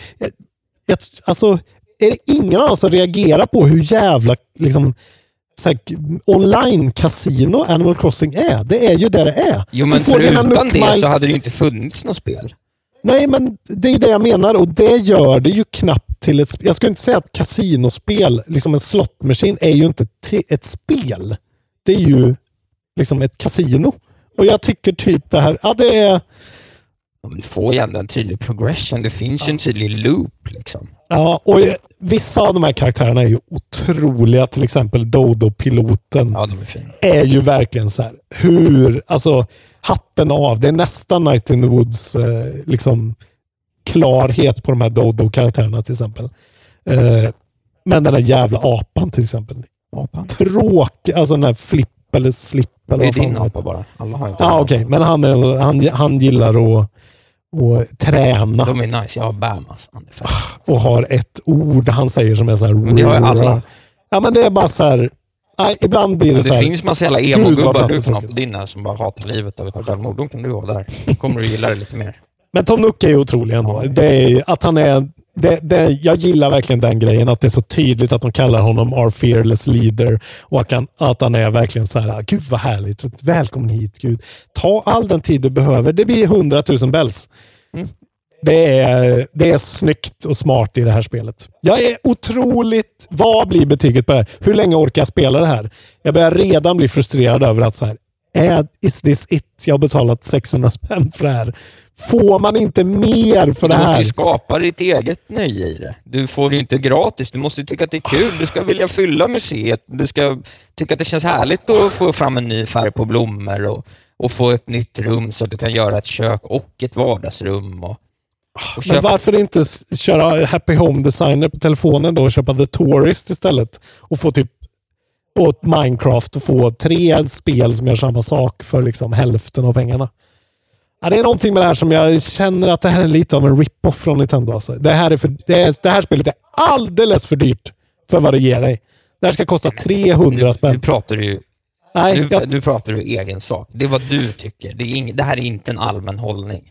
jag, alltså, är det ingen oss som reagerar på hur jävla liksom, här, online-casino Animal Crossing är? Det är ju det det är. Jo, men dina förutan det så hade det ju inte funnits något spel. Nej, men det är det jag menar och det gör det ju knappt till ett Jag skulle inte säga att kasinospel, liksom en slottmaskin, är ju inte te- ett spel. Det är ju liksom ett kasino. Och jag tycker typ det här, ja det är, Ja, Du får ju ändå en tydlig progression. Det finns ju en tydlig loop. Liksom. ja och vissa av de här karaktärerna är ju otroliga. Till exempel Dodo-piloten Ja, de är fina. är ju verkligen så här, hur, alltså hatten av. Det är nästan Night in the Woods eh, liksom klarhet på de här Dodo-karaktärerna till exempel. Eh, men den där jävla apan till exempel. Apan. Tråkig, alltså den här flipp eller slip eller Det är vad fan din apa bara. Alla har inte Ja, en okej. Men han, är, han, han gillar att, att träna De är nice. Jag har Bam alltså. Och har ett ord han säger som är så här... Men det har ju alla. Ja, men det är bara så här... Nej, ibland blir det, Men så det här... finns massa jävla emo-gubbar du och kan ha på din som bara hatar livet och vill ta självmord. De kan du ha där. Kommer du gilla det lite mer. Men Tom Nook är ju otrolig ändå. Det är, att han är, det, det, jag gillar verkligen den grejen, att det är så tydligt att de kallar honom our fearless leader och att han, att han är verkligen så här, gud vad härligt, välkommen hit Gud. Ta all den tid du behöver, det blir hundratusen bells. Det är, det är snyggt och smart i det här spelet. Jag är otroligt... Vad blir betyget på det här? Hur länge orkar jag spela det här? Jag börjar redan bli frustrerad över att så här, är, is this it? Jag har betalat 600 spänn för det här. Får man inte mer för det du måste här? skapa ditt eget nöje i det. Du får det inte gratis. Du måste tycka att det är kul. Du ska vilja fylla museet. Du ska tycka att det känns härligt att få fram en ny färg på blommor och, och få ett nytt rum så att du kan göra ett kök och ett vardagsrum. Och, och Men varför inte köra Happy Home Designer på telefonen då och köpa The Tourist istället? Och få typ åt Minecraft och få tre spel som gör samma sak för liksom hälften av pengarna. Ja, det är någonting med det här som jag känner att det här är lite av en rip-off från Nintendo. Alltså. Det, här är för, det, är, det här spelet är alldeles för dyrt för vad det ger dig. Det här ska kosta 300 spänn. Nu pratar du ju Nej, nu, jag- nu pratar du egen sak. Det är vad du tycker. Det, ing, det här är inte en allmän hållning.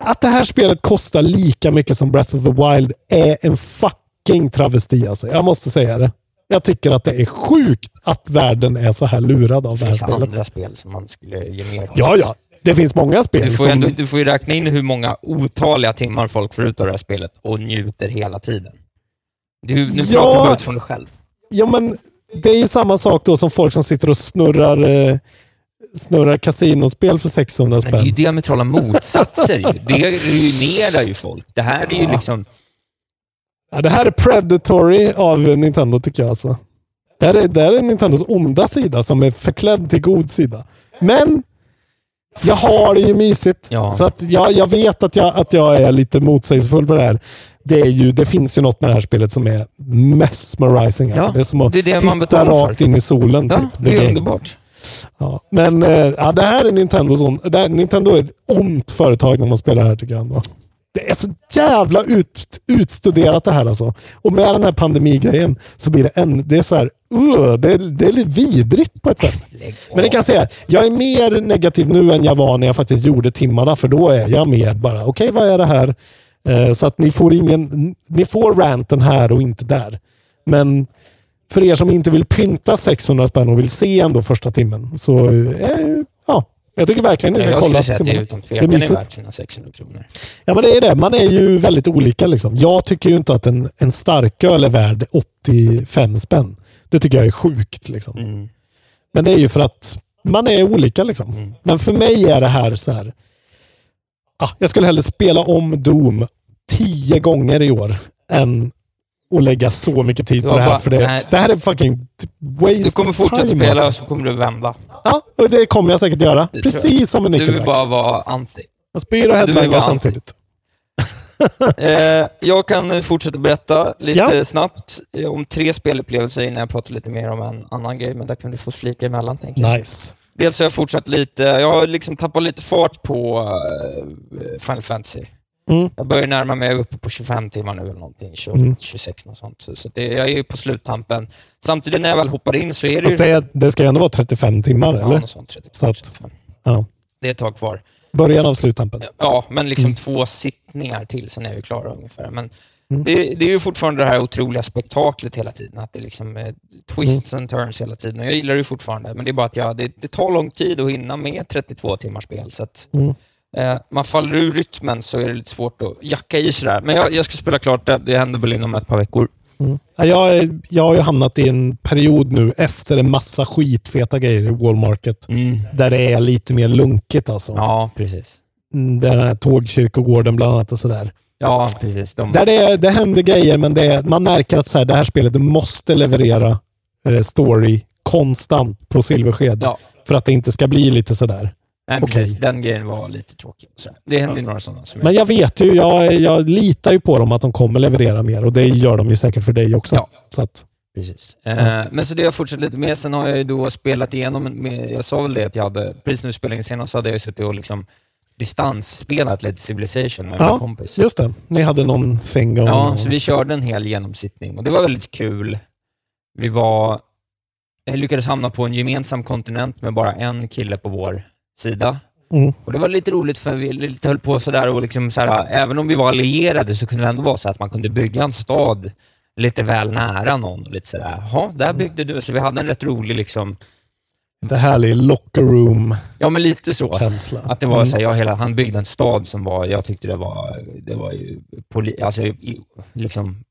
Att det här spelet kostar lika mycket som Breath of the Wild är en fucking travesti alltså. Jag måste säga det. Jag tycker att det är sjukt att världen är så här lurad av Det det här finns spelet. andra spel som man skulle ge mer. Ja, ja. Det finns många spel Du får, som... ändå, du får ju räkna in hur många otaliga timmar folk får ut av det här spelet och njuter hela tiden. Du, nu Ja. pratar du bara utifrån dig själv. Ja, men det är ju samma sak då som folk som sitter och snurrar, eh, snurrar kasinospel för 600 Men det är ju spänn. diametrala motsatser ju. Det ruinerar ju folk. Det här är ju liksom... Ja, det här är predatory av Nintendo tycker jag alltså. Det här är, det här är Nintendos onda sida som är förklädd till god sida. Men jag har det ju mysigt. Ja. Så att jag, jag vet att jag, att jag är lite motsägelsefull på det här. Det, är ju, det finns ju något med det här spelet som är mesmerizing. Alltså. Ja, det är som att det är det titta betalar för. rakt in i solen. Ja, typ. det The är underbart. Ja. Men eh, ja, det här är det här, Nintendo är ett ont företag när man spelar det här tycker jag ändå. Det är så jävla ut, utstuderat det här alltså. Och med den här pandemigrejen så blir det en, det är så här, uh, det, är, det är lite vidrigt på ett sätt. Men det kan säga, jag är mer negativ nu än jag var när jag faktiskt gjorde timmarna, för då är jag mer bara, okej vad är det här? Eh, så att ni får ingen, ni får ranten här och inte där. Men för er som inte vill pynta 600 spänn och vill se ändå första timmen så eh, ja, jag tycker verkligen ni ska jag kolla. skulle säga att det utan tvekan är värt sina 600 kronor. Ja men det är det. Man är ju väldigt olika liksom. Jag tycker ju inte att en, en starköl är värd 85 spänn. Det tycker jag är sjukt liksom. Mm. Men det är ju för att man är olika liksom. Men för mig är det här så här. Ah, jag skulle hellre spela om Doom tio gånger i år än att lägga så mycket tid på det här. bara- För det, nej. det här är fucking waste Du kommer fortsätta spela och alltså. så kommer du vända. Ja, och det kommer jag säkert göra. Det. Precis som en Du vill Nickelback. bara vara anti. Jag spyr och headbangar samtidigt. Eh, jag kan fortsätta berätta lite Ja. snabbt eh, om tre spelupplevelser innan jag pratar lite mer om en annan grej, men där kan du få flika emellan. Tänker jag. Nice. Dels har jag fortsatt lite, jag har liksom tappat lite fart på eh, Final Fantasy. Mm. Jag börjar närma mig uppe på 25 timmar nu eller någonting, 20, Mm. 26 något sånt. Så, så det, jag är ju på sluttampen. Samtidigt när jag väl hoppar in så är det ju... det, det ska ju ändå vara 35 timmar, ja, eller? sånt, 35, Så att, 35. ja. Det är ett tag kvar. Början av sluttampen. Ja, men liksom Mm. två sittningar till, sen är vi klara ungefär. Men Mm. det, det är ju fortfarande det här otroliga spektaklet hela tiden, att det liksom är twists Mm. and turns hela tiden. Och jag gillar det ju fortfarande, men det är bara att jag, det, det tar lång tid att hinna med 32 timmars spel. Så att, Mm. Eh, man faller ur rytmen så är det lite svårt att jacka i sådär. Men jag, jag ska spela klart det, det händer väl inom ett par veckor. Mm. Ja, Jag, jag har ju hamnat i en period nu efter en massa skitfeta grejer i Wallmarket. Där det är lite mer lunkigt alltså. Ja, precis. Mm, Den här tågkyrkogården bland annat och sådär. Ja, precis. De, Där det, det händer grejer, men det, man märker att så här, det här spelet måste leverera eh, story konstant på silversked. Ja. För att det inte ska bli lite sådär. Nej, okej. precis. Den grejen var lite tråkig. Sådär. Det hände ju några sådana som Men jag vet ju, jag, jag litar ju på dem att de kommer leverera mer och det gör de ju säkert för dig också. Ja. Så att, Precis. Eh, men så det har jag fortsatt lite med. Sen har jag ju då spelat igenom, med, jag sa väl det att jag hade, precis nu spelningen senast så hade jag suttit och liksom distansspelat lite Civilization med min ja, kompis. just det. Ni hade någon thing Ja, on. så vi körde en hel genomsittning och det var väldigt kul. Vi var, jag lyckades hamna på en gemensam kontinent med bara en kille på vår sida. Mm. Och Det var lite roligt för vi lite höll på sådär och liksom så här, även om vi var allierade så kunde det ändå vara så att man kunde bygga en stad lite väl nära någon. Och lite sådär, jaha, där byggde du. Så vi hade en rätt rolig liksom, Lite härlig locker room ja men lite så. känsla. Att det var Mm. så här, jag hela, han byggde en stad som var, jag tyckte det var, det var ju poli, alltså, liksom,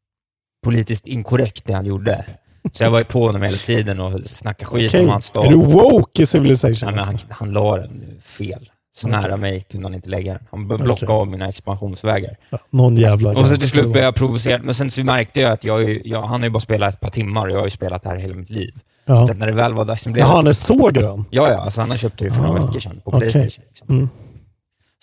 politiskt inkorrekt det han gjorde. Så jag var ju på honom hela tiden och snackade skit Okej. om hans stad. Är du woke i Civilization? Nej, men han, han la den fel. Så Okej. nära mig kunde han inte lägga den. Han blockade Okej. av mina expansionsvägar. Ja, någon jävla Och så till slut blev jag provocerad, men sen så märkte jag att jag, jag, han har ju bara spelat ett par timmar och jag har ju spelat det här hela mitt liv. Ja. Så när det väl var dags, blev jag- han är så grön? Ja, ja, alltså han har köpt det för några Ah, veckor sedan på. Playstation. Liksom. Mm.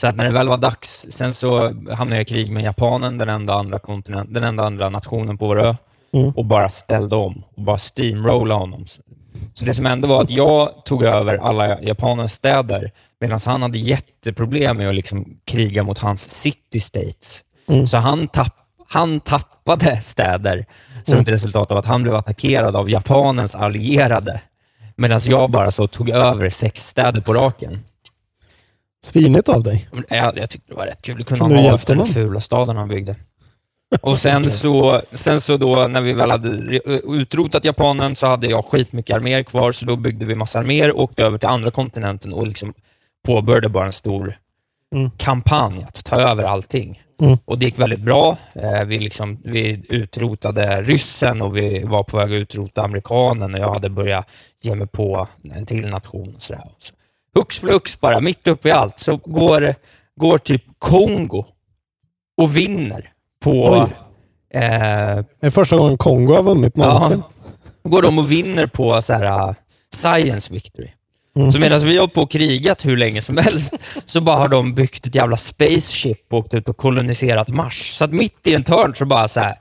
Så att när det väl var dags, sen så hamnade jag i krig med Japanen, den enda andra, kontinent, den enda andra nationen på vår ö, Mm. och bara ställde om och bara steamrollade honom. Så- det som hände var att jag tog över alla Japanens städer, medan han hade jätteproblem med att liksom kriga mot hans city states. Mm. Så han, tapp, han tappade städer som Mm. ett resultat av att han blev attackerad av Japanens allierade, medan jag bara så tog över sex städer på raken. Svinigt av dig. Jag, jag tyckte det var rätt kul. Det kunde han ha efter den fula staden han byggde. Och sen så, sen så då när vi väl hade re- utrotat japanen så hade jag skitmycket arméer kvar, så då byggde vi massa arméer och åkte över till andra kontinenten och liksom påbörjade bara en stor Mm. kampanj att ta över allting. Mm. Och det gick väldigt bra. Eh, vi, liksom, vi utrotade ryssen och vi var på väg att utrota amerikanen och jag hade börjat ge mig på en till nation. Och sådär. Så, hux flux bara, mitt uppe i allt, så går, går typ Kongo och vinner på... Eh, Det är första gången Kongo har vunnit någonsin. ja, går de och vinner på så här, uh, science victory. Mm. Så medan vi har på och krigat hur länge som helst, så bara har de byggt ett jävla spaceship och åkt ut och koloniserat Mars. Så att mitt i en törn så bara så här,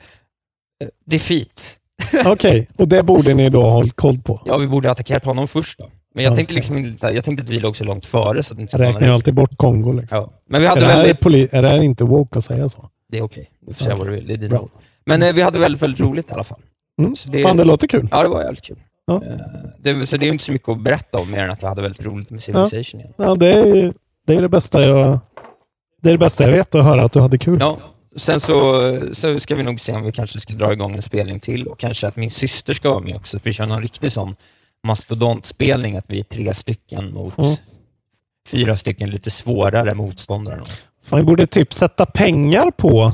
eh, defeat. Okej, och det borde ni då ha hållit koll på. Ja, vi borde ha attackerat honom först då. Men jag tänkte Okej. liksom jag tänkte att vi låg så långt före så att det inte Räknar alltid bort Kongo. Liksom. Ja. Men vi Är hade det, här väldigt... är det här inte woke att säga så? Det är okej. Du får säga vad du vill. Det är dina ord. Men eh, vi hade väldigt, väldigt roligt i alla fall. Mm. Så det- Fan, det låter kul. Ja, det var jävligt kul. Ja. Eh, Det, så det är inte så mycket att berätta om mer än att jag hade väldigt roligt med Civilization igen. Ja, det är det, är det bästa jag... Det är det bästa jag vet att höra att du hade kul. Ja, sen så, så ska vi nog se om vi kanske ska dra igång en spelning till och kanske att min syster ska vara med också, för vi kör någon riktig sån mastodontspelning, att vi är tre stycken mot Mm. fyra stycken lite svårare motståndare. Fan, vi borde typ sätta pengar på...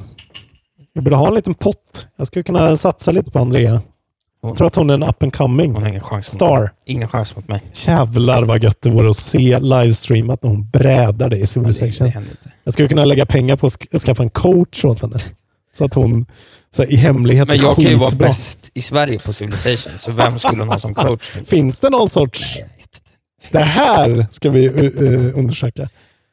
Vi borde ha en liten pott. Jag skulle kunna satsa lite på Andrea. Jag tror att hon är en up and coming. Hon har ingen chans Star. Ingen chans mot mig. Jävlar vad gött det vore att se livestreamat när hon brädar det i Civilization. det inte. jag skulle kunna lägga pengar på att sk- skaffa en coach åt henne. Så att hon så här, i hemlighet Men jag kan ju vara bäst i Sverige på Civilization, så vem skulle hon ha som coach? Finns det någon sorts... Det här ska vi uh, uh, undersöka.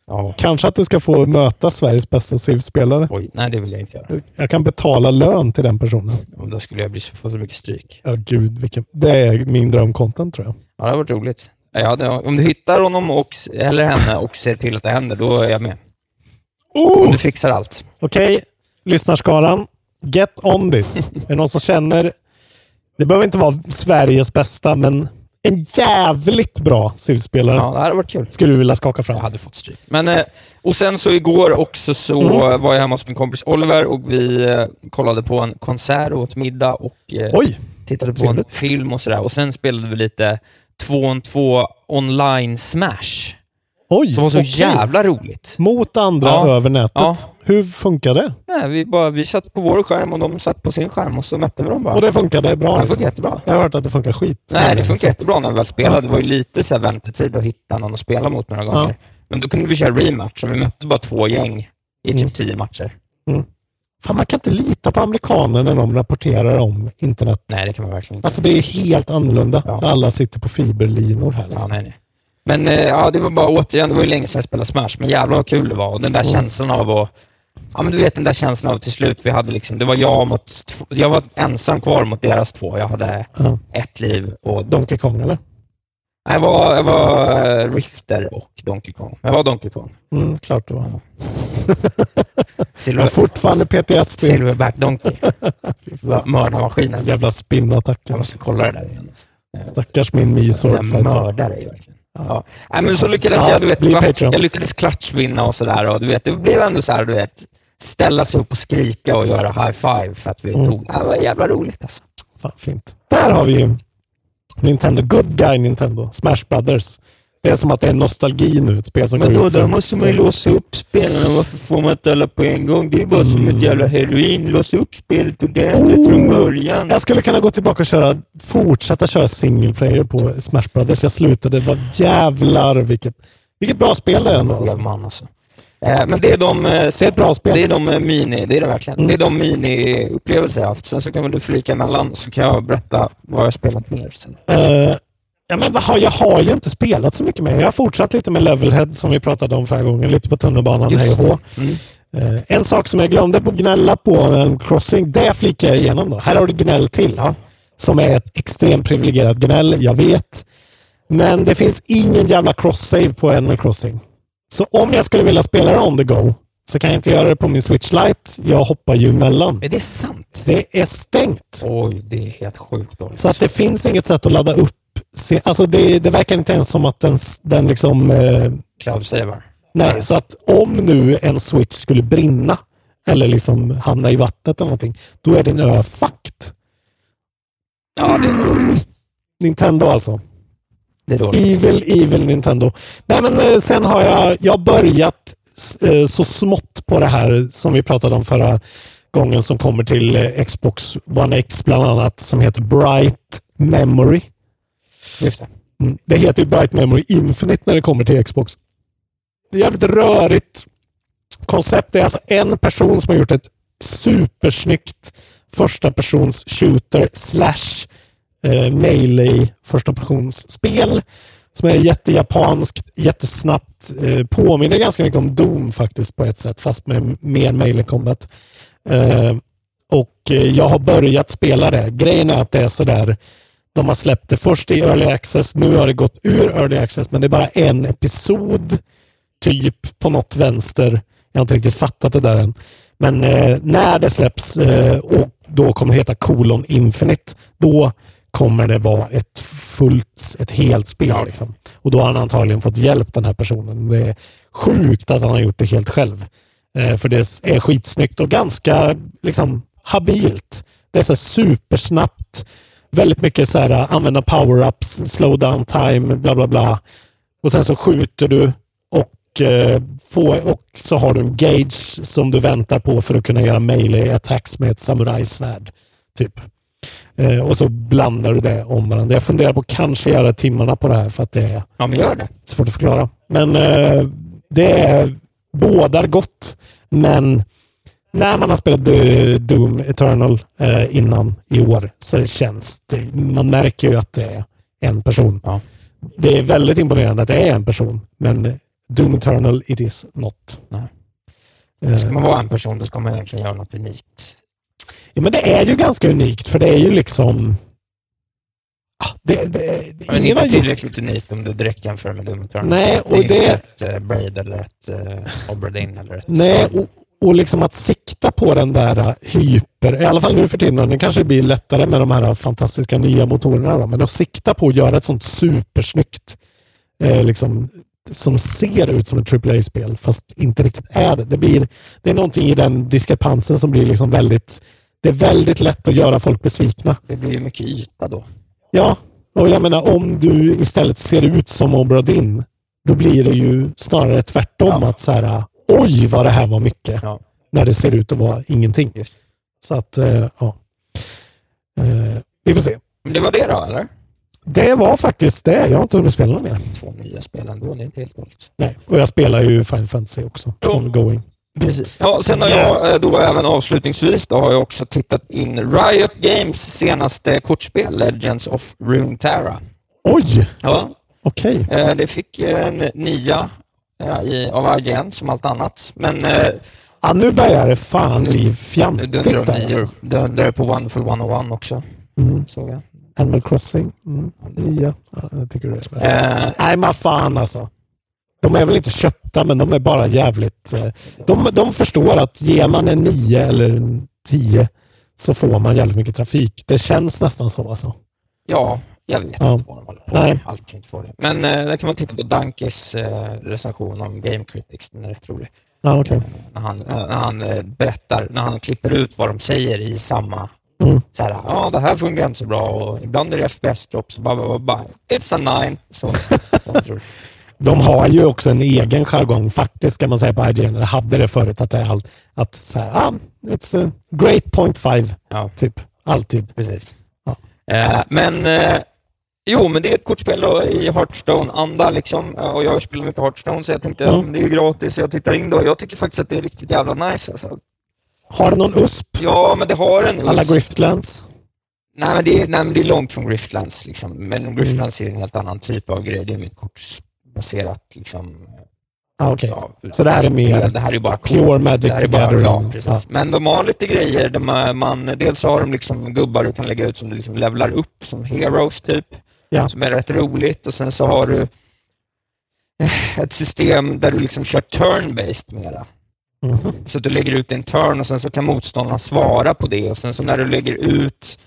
Ja. Kanske att du ska få möta Sveriges bästa Civ-spelare. Oj, nej det vill jag inte göra. Jag kan betala lön till den personen. Och Då skulle jag bli, få så mycket stryk. Ja, gud. Vilken, det är min drömcontent tror jag. Ja, det har varit roligt. Ja, det, om du hittar honom och, eller henne och ser till att det händer, då är jag med. Om du fixar allt. Okej, lyssnarskaran. Get on this. är det någon som känner... Det behöver inte vara Sveriges bästa, men en jävligt bra Civ-spelare. Ja, det hade varit kul. Skulle du vilja skaka fram? Jag hade fått stryk. Men, eh, och sen så igår också så Mm. var jag hemma hos min kompis Oliver och vi eh, kollade på en konsert och åt middag och eh, Oj, tittade på trevligt. en film och sådär. Och sen spelade vi lite 2 on 2 online smash. Oj, Som var så okej. jävla roligt. Mot andra Ja. över nätet. Ja. Hur funkar det? Nej, vi, bara, vi satt på vår skärm och de satt på sin skärm och så mötte vi dem bara. Och det funkade bra? Ja, det liksom? funkar jättebra. Jag har hört att det funkar skit. Nej, det funkar jättebra när vi väl spelade. Det var ju lite så här väntetid att hitta någon att spela mot några gånger. Ja. Men då kunde vi köra rematch och vi mötte bara två gäng i typ Mm. tio matcher. Fan, man kan inte lita på amerikaner när de rapporterar om internet. Nej, det kan man verkligen inte. Alltså det är helt annorlunda. Ja. Alla sitter på fiberlinor här. Ja, Liksom. nej, nej. Men eh, ja, det var bara återigen, det var ju länge sedan jag spelade Smash, men jävlar vad kul det var. Och den där Mm. känslan av att Ja men du vet den där känslan av till slut, vi hade liksom, det var jag mot, jag var ensam kvar mot deras två. Jag hade Ja. ett liv och Donkey Kong eller? Nej, Jag var, jag var eh, Rifter och Donkey Kong. Jag var Donkey Kong. Mm, klart det var. Silver, fortfarande PTSD. Silverback Donkey. Mördarmaskinen. Jävla spinnattack. Jag måste kolla det där igen. Stackars min Mi Sword Den Fighter. mördar dig verkligen. Ja. Nej, men så lyckades Ja, jag, du vet, Patreon. jag lyckades klatschvinna och sådär. Och du vet, det blev ändå så här, du vet, ställa sig upp och skrika och göra high five för att vi Mm. tog... Det var jävla roligt alltså. Fan, fint. Där har vi ju Nintendo. Good guy Nintendo. Smash Brothers. Det är som att det är nostalgi nu. Ett spel som Men går då, ut då måste man ju låsa upp spelarna. Varför får man inte alla på en gång? Det är bara som ett jävla heroin. Låsa upp spelet ordentligt från början. Jag skulle kunna gå tillbaka och köra, fortsätta köra single player på Smash Brothers. Jag slutade. Var jävlar vilket, vilket bra spel det är ändå. Alltså. Man alltså. Eh, Men det är de, eh, Det är ett bra spel. det är de eh, mini, det är det verkligen. Mm. Det är de mini-upplevelser jag haft. Sen så kan du flika emellan så kan jag berätta vad jag har spelat mer sen. Ja, men vad har, jag har ju inte spelat så mycket mer. Jag har fortsatt lite med Levelhead som vi pratade om förra gången. Lite på tunnelbanan, hej och hå. Mm. Eh, en sak som jag glömde på gnälla på Animal Crossing, det flikar jag igenom då. Här har du gnäll till. Som är ett extremt privilegierat gnäll, jag vet. Men det finns ingen jävla cross-save på Animal Crossing. Så om jag skulle vilja spela det on the go så kan jag inte göra det på min Switch Lite. Jag hoppar ju emellan. Är det sant? Det är stängt. Oj, det är helt sjukt dåligt. Så att det finns inget sätt att ladda upp. Se- Alltså det, det verkar inte ens som att den, den liksom... Eh, Cloud Saver. nej, så att om nu en switch skulle brinna eller liksom hamna i vattnet eller någonting, då är din ö fucked. Ja, det är dåligt. Nintendo alltså. Det är dåligt. Evil, evil Nintendo. Nej, men eh, sen har jag, jag börjat eh, så smått på det här som vi pratade om förra gången som kommer till eh, Xbox One X bland annat som heter Bright Memory. Just det. Mm. Det heter ju Bright Memory Infinite när det kommer till Xbox. Det är jävligt rörigt koncept. Det är alltså en person som har gjort ett supersnyggt första persons shooter slash eh, melee första persons spel som är jättejapanskt, jättesnabbt. Eh, påminner ganska mycket om Doom faktiskt på ett sätt fast med mer melee combat. Eh, och eh, jag har börjat spela det. Grejen är att det är sådär de har släppt det först i Early Access, nu har det gått ur Early Access, men det är bara en episod typ på något vänster. Jag har inte riktigt fattat det där än. Men eh, när det släpps eh, och då kommer det heta kolon Infinite, då kommer det vara ett fullt, ett helt spel. Liksom. Och då har han antagligen fått hjälp den här personen. Det är sjukt att han har gjort det helt själv. Eh, för det är skitsnyggt och ganska liksom habilt. Det är så supersnabbt. Väldigt mycket så här eh, använda power-ups, slow down time, bla bla bla. Och sen så skjuter du och, eh, får, och så har du en gauge som du väntar på för att kunna göra melee attacks med ett samurajsvärd. Typ. Eh, och så blandar du det om varandra. Jag funderar på att kanske göra timmarna på det här för att det är Ja, men gör det. svårt att förklara. Men eh, det är bådar gott. Men när man har spelat Do- Doom Eternal eh, innan i år så känns det, man märker ju att det är en person. Ja. Det är väldigt imponerande att det är en person, men Doom Eternal it is not. Nej. Eh, Ska man vara en person, då ska man egentligen göra något unikt. ja, men det är ju ganska unikt, för det är ju liksom... Ah, det, det, Men ingen har inte tillräckligt unikt om du direkt jämför med Doom Eternal. Nej, och det är inte det- ett uh, Braid eller ett uh, Oberdin eller ett... Nej, och, och liksom att sikta på den där hyper, i alla fall nu för tiden, det kanske blir lättare med de här fantastiska nya motorerna, då, men att sikta på att göra ett sånt supersnyggt, eh, liksom, som ser ut som ett AAA-spel, fast inte riktigt är det. Det, blir, det är någonting i den diskrepansen som blir liksom väldigt, det är väldigt lätt att göra folk besvikna. Det blir mycket yta då. Ja, och jag menar om du istället ser ut som Obra Dinn, då blir det ju snarare tvärtom. Ja. Att så här, oj vad det här var mycket. Ja. När det ser ut att vara ingenting. Just. Så att, eh, ja. Eh, vi får se. Men det var det då, eller? Det var faktiskt det. Jag har inte hunnit spela mer. Två nya spel ändå, det är inte helt dåligt. Nej, och jag spelar ju Final Fantasy också. Ja. Ongoing. Precis. Ja, sen har jag eh, då även avslutningsvis då har jag också tittat in Riot Games senaste kortspel, Legends of Runeterra. Oj, Ja, okej. eh, det fick en nia eh, i, av IGN som allt annat. Men eh, Ja, nu börjar det fan bli fjantigt där. nior. Alltså. Dundrar på Wonderful 101 också. Mm. Såg jag. Animal Crossing. Mm. Nia. Ja, jag tycker det är spännande. Eh, Nej, men fan alltså. De är väl inte köpta, men de är bara jävligt... eh, De, de förstår att ger man en 9 eller en 10 så får man jävligt mycket trafik. Det känns nästan så alltså. ja, jag vet Ja. inte vad de håller på med. Allt kan inte få det. Men eh, där kan man titta på Dankes eh, recension om Game Critics. Den är rätt rolig. Ja, okej. när han, när han eh, berättar, när han klipper ut vad de säger i samma Mm. så här, ja det här fungerar inte så bra och ibland är det FPS-dropp så bara, bara, bara, it's a nine. Så. De har ju också en egen jargong faktiskt kan man säga på IGN. Eller hade det förut att det är allt. Att så här, ah, it's a great point five. Ja. Typ. Alltid. Precis. Ja. Eh, men eh, jo, men det är ett kortspel då, i Hearthstone-anda liksom. Och jag spelar mycket Hearthstone så jag tänkte, ja. det är gratis så jag tittar in då. Jag tycker faktiskt att det är riktigt jävla nice. Alltså. Har det någon USP? Ja, men det har en Alla USP. Griftlands? Nej, men det är, nej, men det är långt från Griftlands. Liksom. Men Griftlands är en helt annan typ av grej. Det är mer kortbaserat. Liksom, Ah, okej. ja, Så det här är mer det här är bara Pure kort. Magic det här är bara, ja. Ja. Men de har lite grejer. De är, man, dels har de liksom gubbar du kan lägga ut som du liksom levlar upp som heroes typ. Ja. Som är rätt roligt. Och sen så har du eh, ett system där du liksom kör turn-based mera. Mhm. Så du lägger ut en turn och sen så kan motståndarna svara på det och sen så när du lägger ut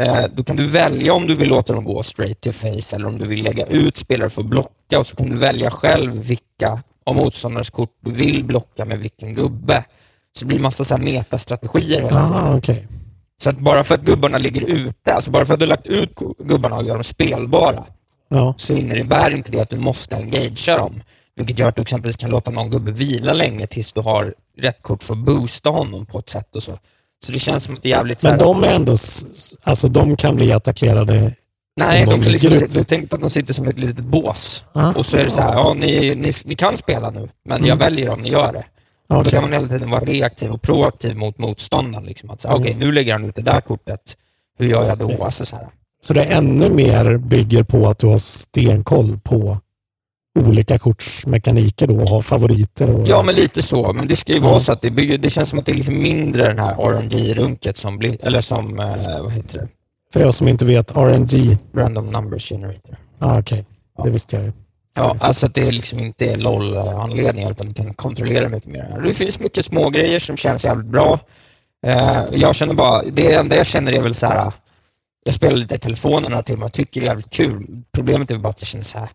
eh, då kan du välja om du vill låta dem gå straight to face eller om du vill lägga ut spelare för att blocka och så kan du välja själv vilka av motståndarnas kort du vill blocka med vilken gubbe. Så det blir massa så här metastrategier hela tiden. Ah, okej. Så att bara för att gubbarna ligger ute, alltså bara för att du lagt ut gubbarna och gör dem spelbara, Ja. så innebär inte det att du måste engagea dem. Vilket gör att du exempelvis kan låta någon gubbe vila länge tills du har rätt kort för att boosta honom på ett sätt och så. Så det känns som att det är jävligt Men de är ändå... Alltså de kan bli attackerade. Nej, de de liksom, ligger sitta- ute. tänk att de sitter som ett litet bås. Ah. Och så är det så här, ja ni, ni, ni kan spela nu, men Mm. jag väljer om ni gör det. Då Okej. kan man hela tiden vara reaktiv och proaktiv mot motståndaren. Liksom. Att säga, Mm. okej, nu lägger han ut det där kortet. Hur gör jag då? Alltså, så här. Så det är ännu mer bygger på att du har stenkoll på olika kortsmekaniker då och har favoriter. Och, Ja, men lite så. Men det ska ju vara så att det, bygger, det känns som att det är liksom mindre den här RNG-runket som blir, eller som, eh, vad heter det? För er som inte vet, RNG. Random Numbers Generator. Ah, Okej, det visste jag ju. Ja, alltså att det liksom inte är LOL-anledningar utan du kan kontrollera mycket mer. Det finns mycket små grejer som känns jävligt bra. Eh, jag känner bara, det enda jag känner är väl så här, jag spelar lite i telefonen några timmar och tycker det är jävligt kul. Problemet är bara att jag känner så här,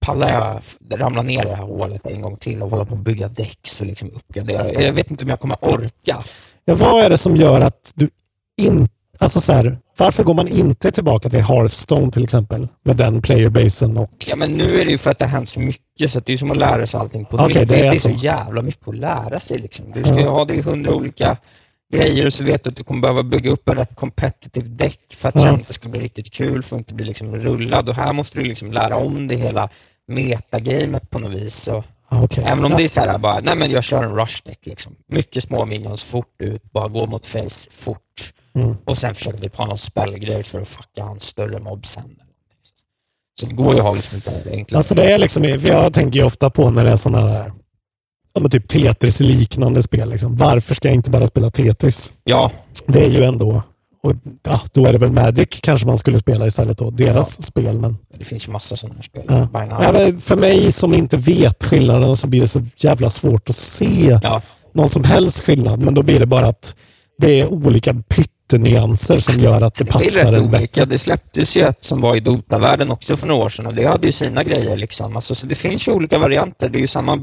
pallar jag ramla ner i det här hålet en gång till och hålla på att bygga däck och liksom uppgradera. Jag vet inte om jag kommer orka. Ja, vad är det som gör att du inte... Alltså så här, varför går man inte tillbaka till Hearthstone till exempel? Med den playerbasen och... Ja, men nu är det ju för att det har hänt så mycket så att det är som att lära sig allting på Okej, nytt. det Det, är så så. jävla mycket att lära sig. Liksom. Du ska ju Ja. ha det i hundra olika grejer och så vet du att du kommer behöva bygga upp en rätt competitive däck för att Ja. sen det ska bli riktigt kul, för att inte bli liksom rullad. Och här måste du liksom lära om det hela metagamet på något vis. Och okej. Även om Ja. det är så här bara, nej men jag kör en rush deck liksom. Mycket små minions, fort ut, bara gå mot face, fort. Mm. Och sen försöka typ ha någon spellgrej för att fucka hans större mob sen. Så det går ju att ha liksom inte enkla... Alltså det är liksom, jag tänker ju ofta på när det är sådana ja men typ Tetris-liknande spel. Liksom. Varför ska jag inte bara spela Tetris? Ja. Det är ju ändå, och, ja, då är det väl Magic kanske man skulle spela istället då, deras spel. Men, Det finns ju massa sådana spel. ja. Ja, för mig som inte vet skillnaden så blir det så jävla svårt att se Ja. någon som helst skillnad. Men då blir det bara att det är olika pyttenyanser som gör att det Det passar rätt en bättre. Det släpptes ju ett som var i Dota-världen också för några år sedan och det hade ju sina grejer. Liksom. Alltså, så det finns ju olika varianter. Det är ju samma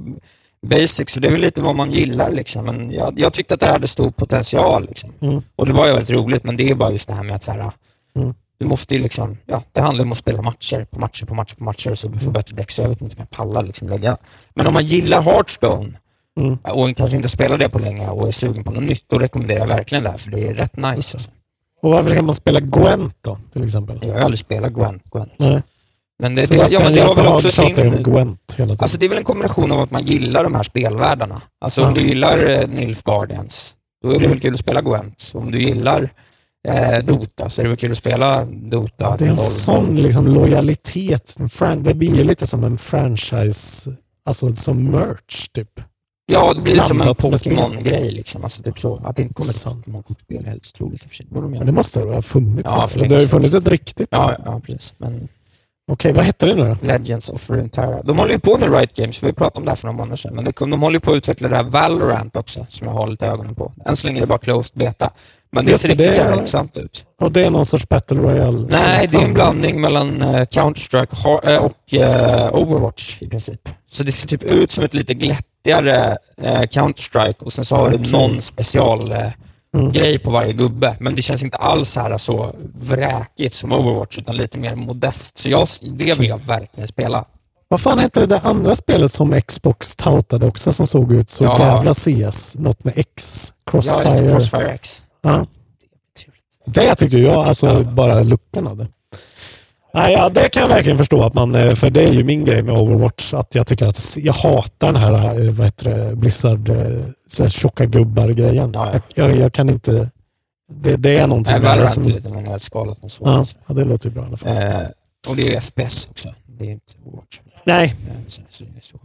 basics, så det är väl lite vad man gillar. Liksom. Men jag, jag tyckte att det hade stor potential. Liksom. Mm. Och det var ju väldigt roligt, men det är bara just det här med att så här, Mm. du måste liksom, ja, det handlar om att spela matcher på matcher på matcher på matcher så du får bättre däck. Så jag vet inte om jag pallar liksom lägga. Men om man gillar Hearthstone Mm. och kanske inte spelar det på länge och är sugen på något nytt, då rekommenderar jag verkligen det här, för det är rätt nice. Alltså. Och varför ska man spela Gwent då, till exempel? Jag har aldrig spelat Gwent. Gwent. Nej. Men det, det, Sebastian ja, men det var väl också om sin... Gwent hela tiden. Alltså det är väl en kombination av att man gillar de här spelvärldarna. Alltså om Ja. du gillar eh, Nilf Guardians, då är det väl kul att spela Gwent. Så om du gillar eh, Dota så är det väl kul att spela Dota. det är en Evolve. sån liksom lojalitet. Det blir ju lite som en franchise, alltså som merch typ. Ja, det blir som en. Pokémon-grej liksom. Alltså typ så. Att det inte kommer ett. Pokémon-spel är helt otroligt i och för sig. Det Men göra. det måste ha funnits. Ja, det har ju funnits ett riktigt. Ja, ja, precis. Men Okej, vad hette det nu då? Legends of Runeterra. De håller ju på med Riot Games, vi pratade om det här för några månader sedan, men de håller ju på att utveckla det här Valorant också, som jag har lite ögonen på. Än så länge är det bara closed beta. Men det ser riktigt det jävla intressant ut. Och det är någon sorts Battle Royale? Nej, det är en blandning mellan uh, Counter-Strike eh, och eh, Overwatch i princip. Så det ser typ ut som ett lite glättigare eh, Counter-Strike och sen så har du någon special eh, Mm. grej på varje gubbe. Men det känns inte alls så här så vräkigt som Overwatch, utan lite mer modest. Så jag, det vill jag verkligen spela. Vad fan hette det där andra spelet som Xbox tautade också som såg ut så Ja. jävla CS? Något med X? Ja, Crossfire? det, Crossfire X. Ja. Det tyckte jag, alltså bara looken av det. Nej, ja, det kan jag verkligen förstå att man, eh, för det är ju min grej med Overwatch, att jag tycker att jag hatar den här, eh, vad heter det, Blizzard, eh, så här tjocka gubbar-grejen. Ja, ja. Jag, jag, kan inte, det, det är någonting Nej, Valorant är som, lite mer nedskalat än så. ja, ja, det låter ju bra i alla fall. Eh, och det är ju FPS också. Det är inte Overwatch. Nej, Eh, så- så är så.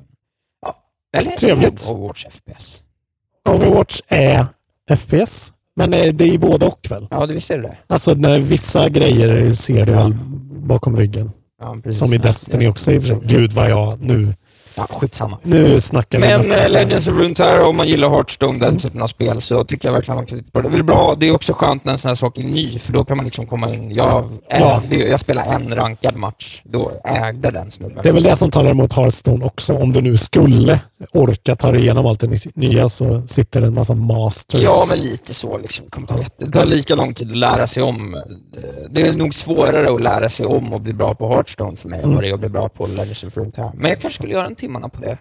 Ja. Eller Trevligt. är Overwatch FPS. Overwatch är FPS, men eh, det är ju både och väl? Ja, det visst är det. Alltså när vissa grejer ser du väl bakom ryggen. Ja. Som i Destiny också i och för sig. Gud vad jag nu, Ja, skitsamma. nu snackar vi. Men här. Legends of Runeterra, om man gillar Hearthstone, den typen av spel, så tycker jag verkligen man kan titta på det. Det är bra. Det är också skönt när en sån här sak är ny, för då kan man liksom komma in. Jag, Ja. jag spelade en rankad match, då ägde den snubben. Det är väl det som talar emot Hearthstone också. Om du nu skulle orka ta dig igenom allt det ny- nya så sitter det en massa masters. Ja, men lite så. Liksom. Det, kommer ta det tar lika lång tid att lära sig om. Det är nog svårare att lära sig om och bli bra på Hearthstone för mig än Mm. vad det är att bli bra på Legends of Runeterra. Men jag kanske skulle göra en timmarna på det.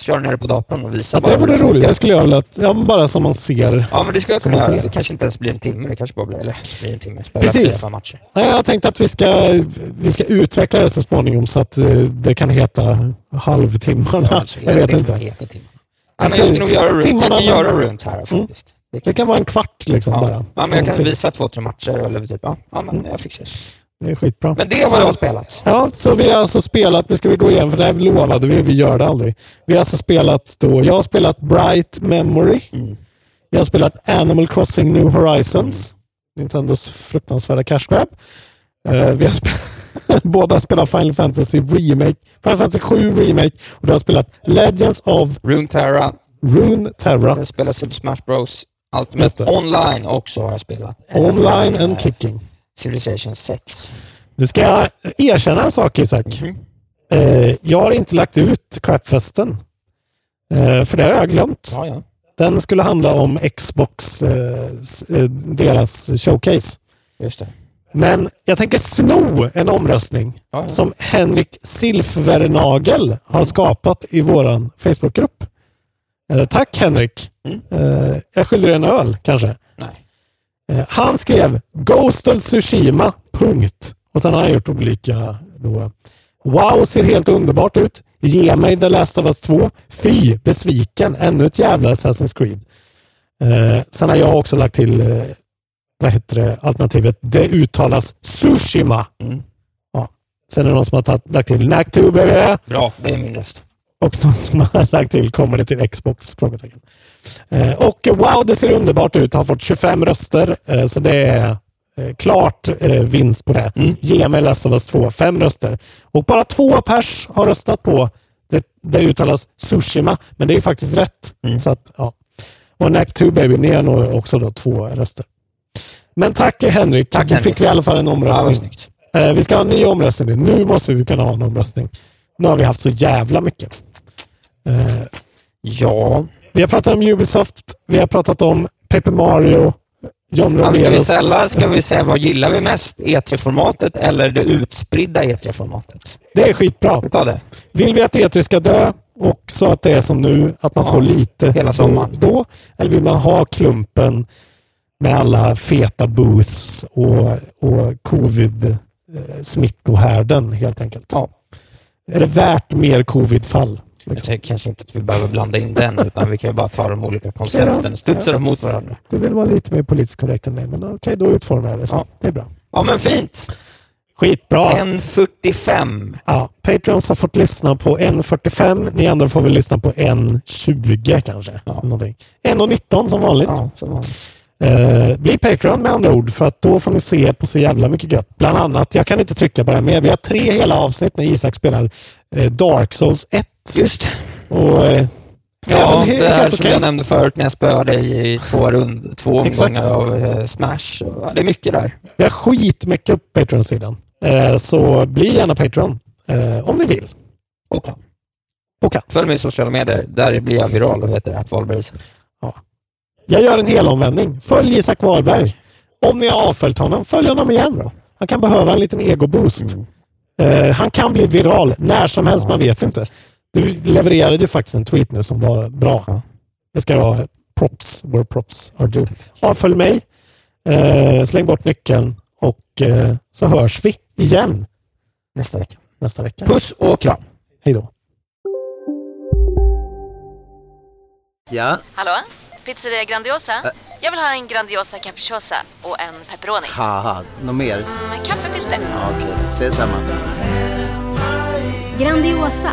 Köra ner det på datorn och visa Ja, det vore roligt. Det skulle jag vilja att, ja, bara som man ser. Ja, men det ska jag kunna göra. Det kanske inte ens blir en timme. Det kanske bara blir, eller, blir en timme. Spela Precis. matcher. Nej, jag tänkte att vi ska, vi ska utveckla det så småningom så att eh, det kan heta halvtimmarna. alltså, jag vet det inte. kan heta timmar. Ja, men jag ska nog göra, Rune- jag Timmarna, kan men- göra Runeterra faktiskt. Det Det kan vara en kvart liksom ja. bara. Ja, men jag kan visa två, tre matcher eller typ, ja, ja men jag fixar det. Det är skitbra. Men det är vad jag har spelat. Ja, så vi har alltså spelat, det ska vi gå igenom för det här lovade vi, vi gör det aldrig. Vi har alltså spelat då, jag har spelat Bright Memory. Mm. Jag har spelat Animal Crossing New Horizons. Nintendos fruktansvärda cash grab. Eh, vi har spe- båda spelat Final Fantasy Remake, Final Fantasy 7 Remake och du har spelat Legends of Runeterra, Rune Terra jag spelar Super Smash Bros Ultimate. Online också har jag spelat. Online and Kicking. Civilization 6. Nu ska jag erkänna en sak Isak. Mhm. Eh, jag har inte lagt ut crapfesten. Eh, för det har jag glömt. Ja, ja. Den skulle handla om Xbox, eh, eh, deras showcase. Just det. Men jag tänker sno en omröstning Ja, som Henrik Silfvernagel har skapat i våran Facebookgrupp. Eh, tack Henrik. Mm. Eh, jag skyller dig en öl kanske. Nej. Eh, han skrev Ghost of Tsushima, punkt. Och sen har han gjort olika då. Wow, ser helt underbart ut. Ge mig The Last of Us 2. Fy, besviken. Ännu ett jävla Assassin's Creed. Eh, sen har jag också lagt till eh, vad heter det, alternativet. Det uttalas Tsushima. Mm. Ja. Sen är det någon som har tagit, lagt till Naktu baby. Bra, det är min röst. Och någon som har lagt till kommer det till Xbox? Frågetecken. Eh, och wow, det ser underbart ut. Har fått 25 röster. Eh, så det är eh, klart vinst på det. Mm. Ge mig Last of Us 2, fem röster. Och bara två pers har röstat på det, det uttalas Tsushima, men det är faktiskt rätt. Mm. Så att, ja. Och Nack 2 Baby, ni har nog också då två röster. Men tack Henrik, Tack, Henrik. fick vi i alla fall en Ja, omröstning. Eh, vi ska ha en ny omröstning. Nu måste vi kunna ha en omröstning. Nu har vi haft så jävla mycket. Ja, vi har pratat om Ubisoft, vi har pratat om Paper Mario, John men ska vi ställa, ska vi säga vad gillar vi mest? E3-formatet eller det utspridda E3-formatet? Det är skitbra. Tar det. Vill vi att E3 ska dö och så att det är som nu, att man Ja, får lite hela sommaren. då? Eller vill man ha klumpen med alla feta booths och, och covid-smittohärden helt enkelt? Ja. Är det värt mer covid-fall? Jag tänker kanske inte att vi behöver blanda in den, utan vi kan ju bara ta de olika koncepten och studsa dem mot varandra. Du vill vara lite mer politiskt korrekt än mig, men okej, då utformar jag det så. Ja. Det är bra. Ja, men fint. Skitbra! En 45. Ja, Patreons har fått lyssna på 1.45. Ni andra får väl lyssna på 1.20 kanske. Ja. Någonting. 1.19 som vanligt. Ja, var det. Eh, bli Patreon med andra ord för att då får ni se på så jävla mycket gött. Bland annat, jag kan inte trycka på det här mer. Vi har tre hela avsnitt när Isak spelar eh, Dark Souls 1. Just Och, eh, Ja, he- det här som okej. jag nämnde förut när jag spöade dig i två, rund, två omgångar av eh, Smash. Ja, Det är mycket där. Vi har skitmycket på Patreon-sidan. Eh, så bli gärna Patreon eh, om ni vill. Och Och. Följ mig i sociala medier. Där blir jag viral och heter att Wahlbergs. Jag gör en helomvändning. Följ Isak Wahlberg. Om ni har avföljt honom, följ honom igen. Då. Han kan behöva en liten ego-boost. Eh, han kan bli viral när som helst, man vet inte. Du levererade ju faktiskt en tweet nu som var bra. Det ska vara props, where props are due. Avfölj mig, eh, släng bort nyckeln och eh, så hörs vi igen Nästa vecka. nästa vecka. Puss och kram. Hej då. Ja, Hallå? Pizzeria Grandiosa? Jag vill ha en Grandiosa capriciosa och en pepperoni. haha, något mer? Med kaffefilter. Ja, Okej, ses samma. Grandiosa,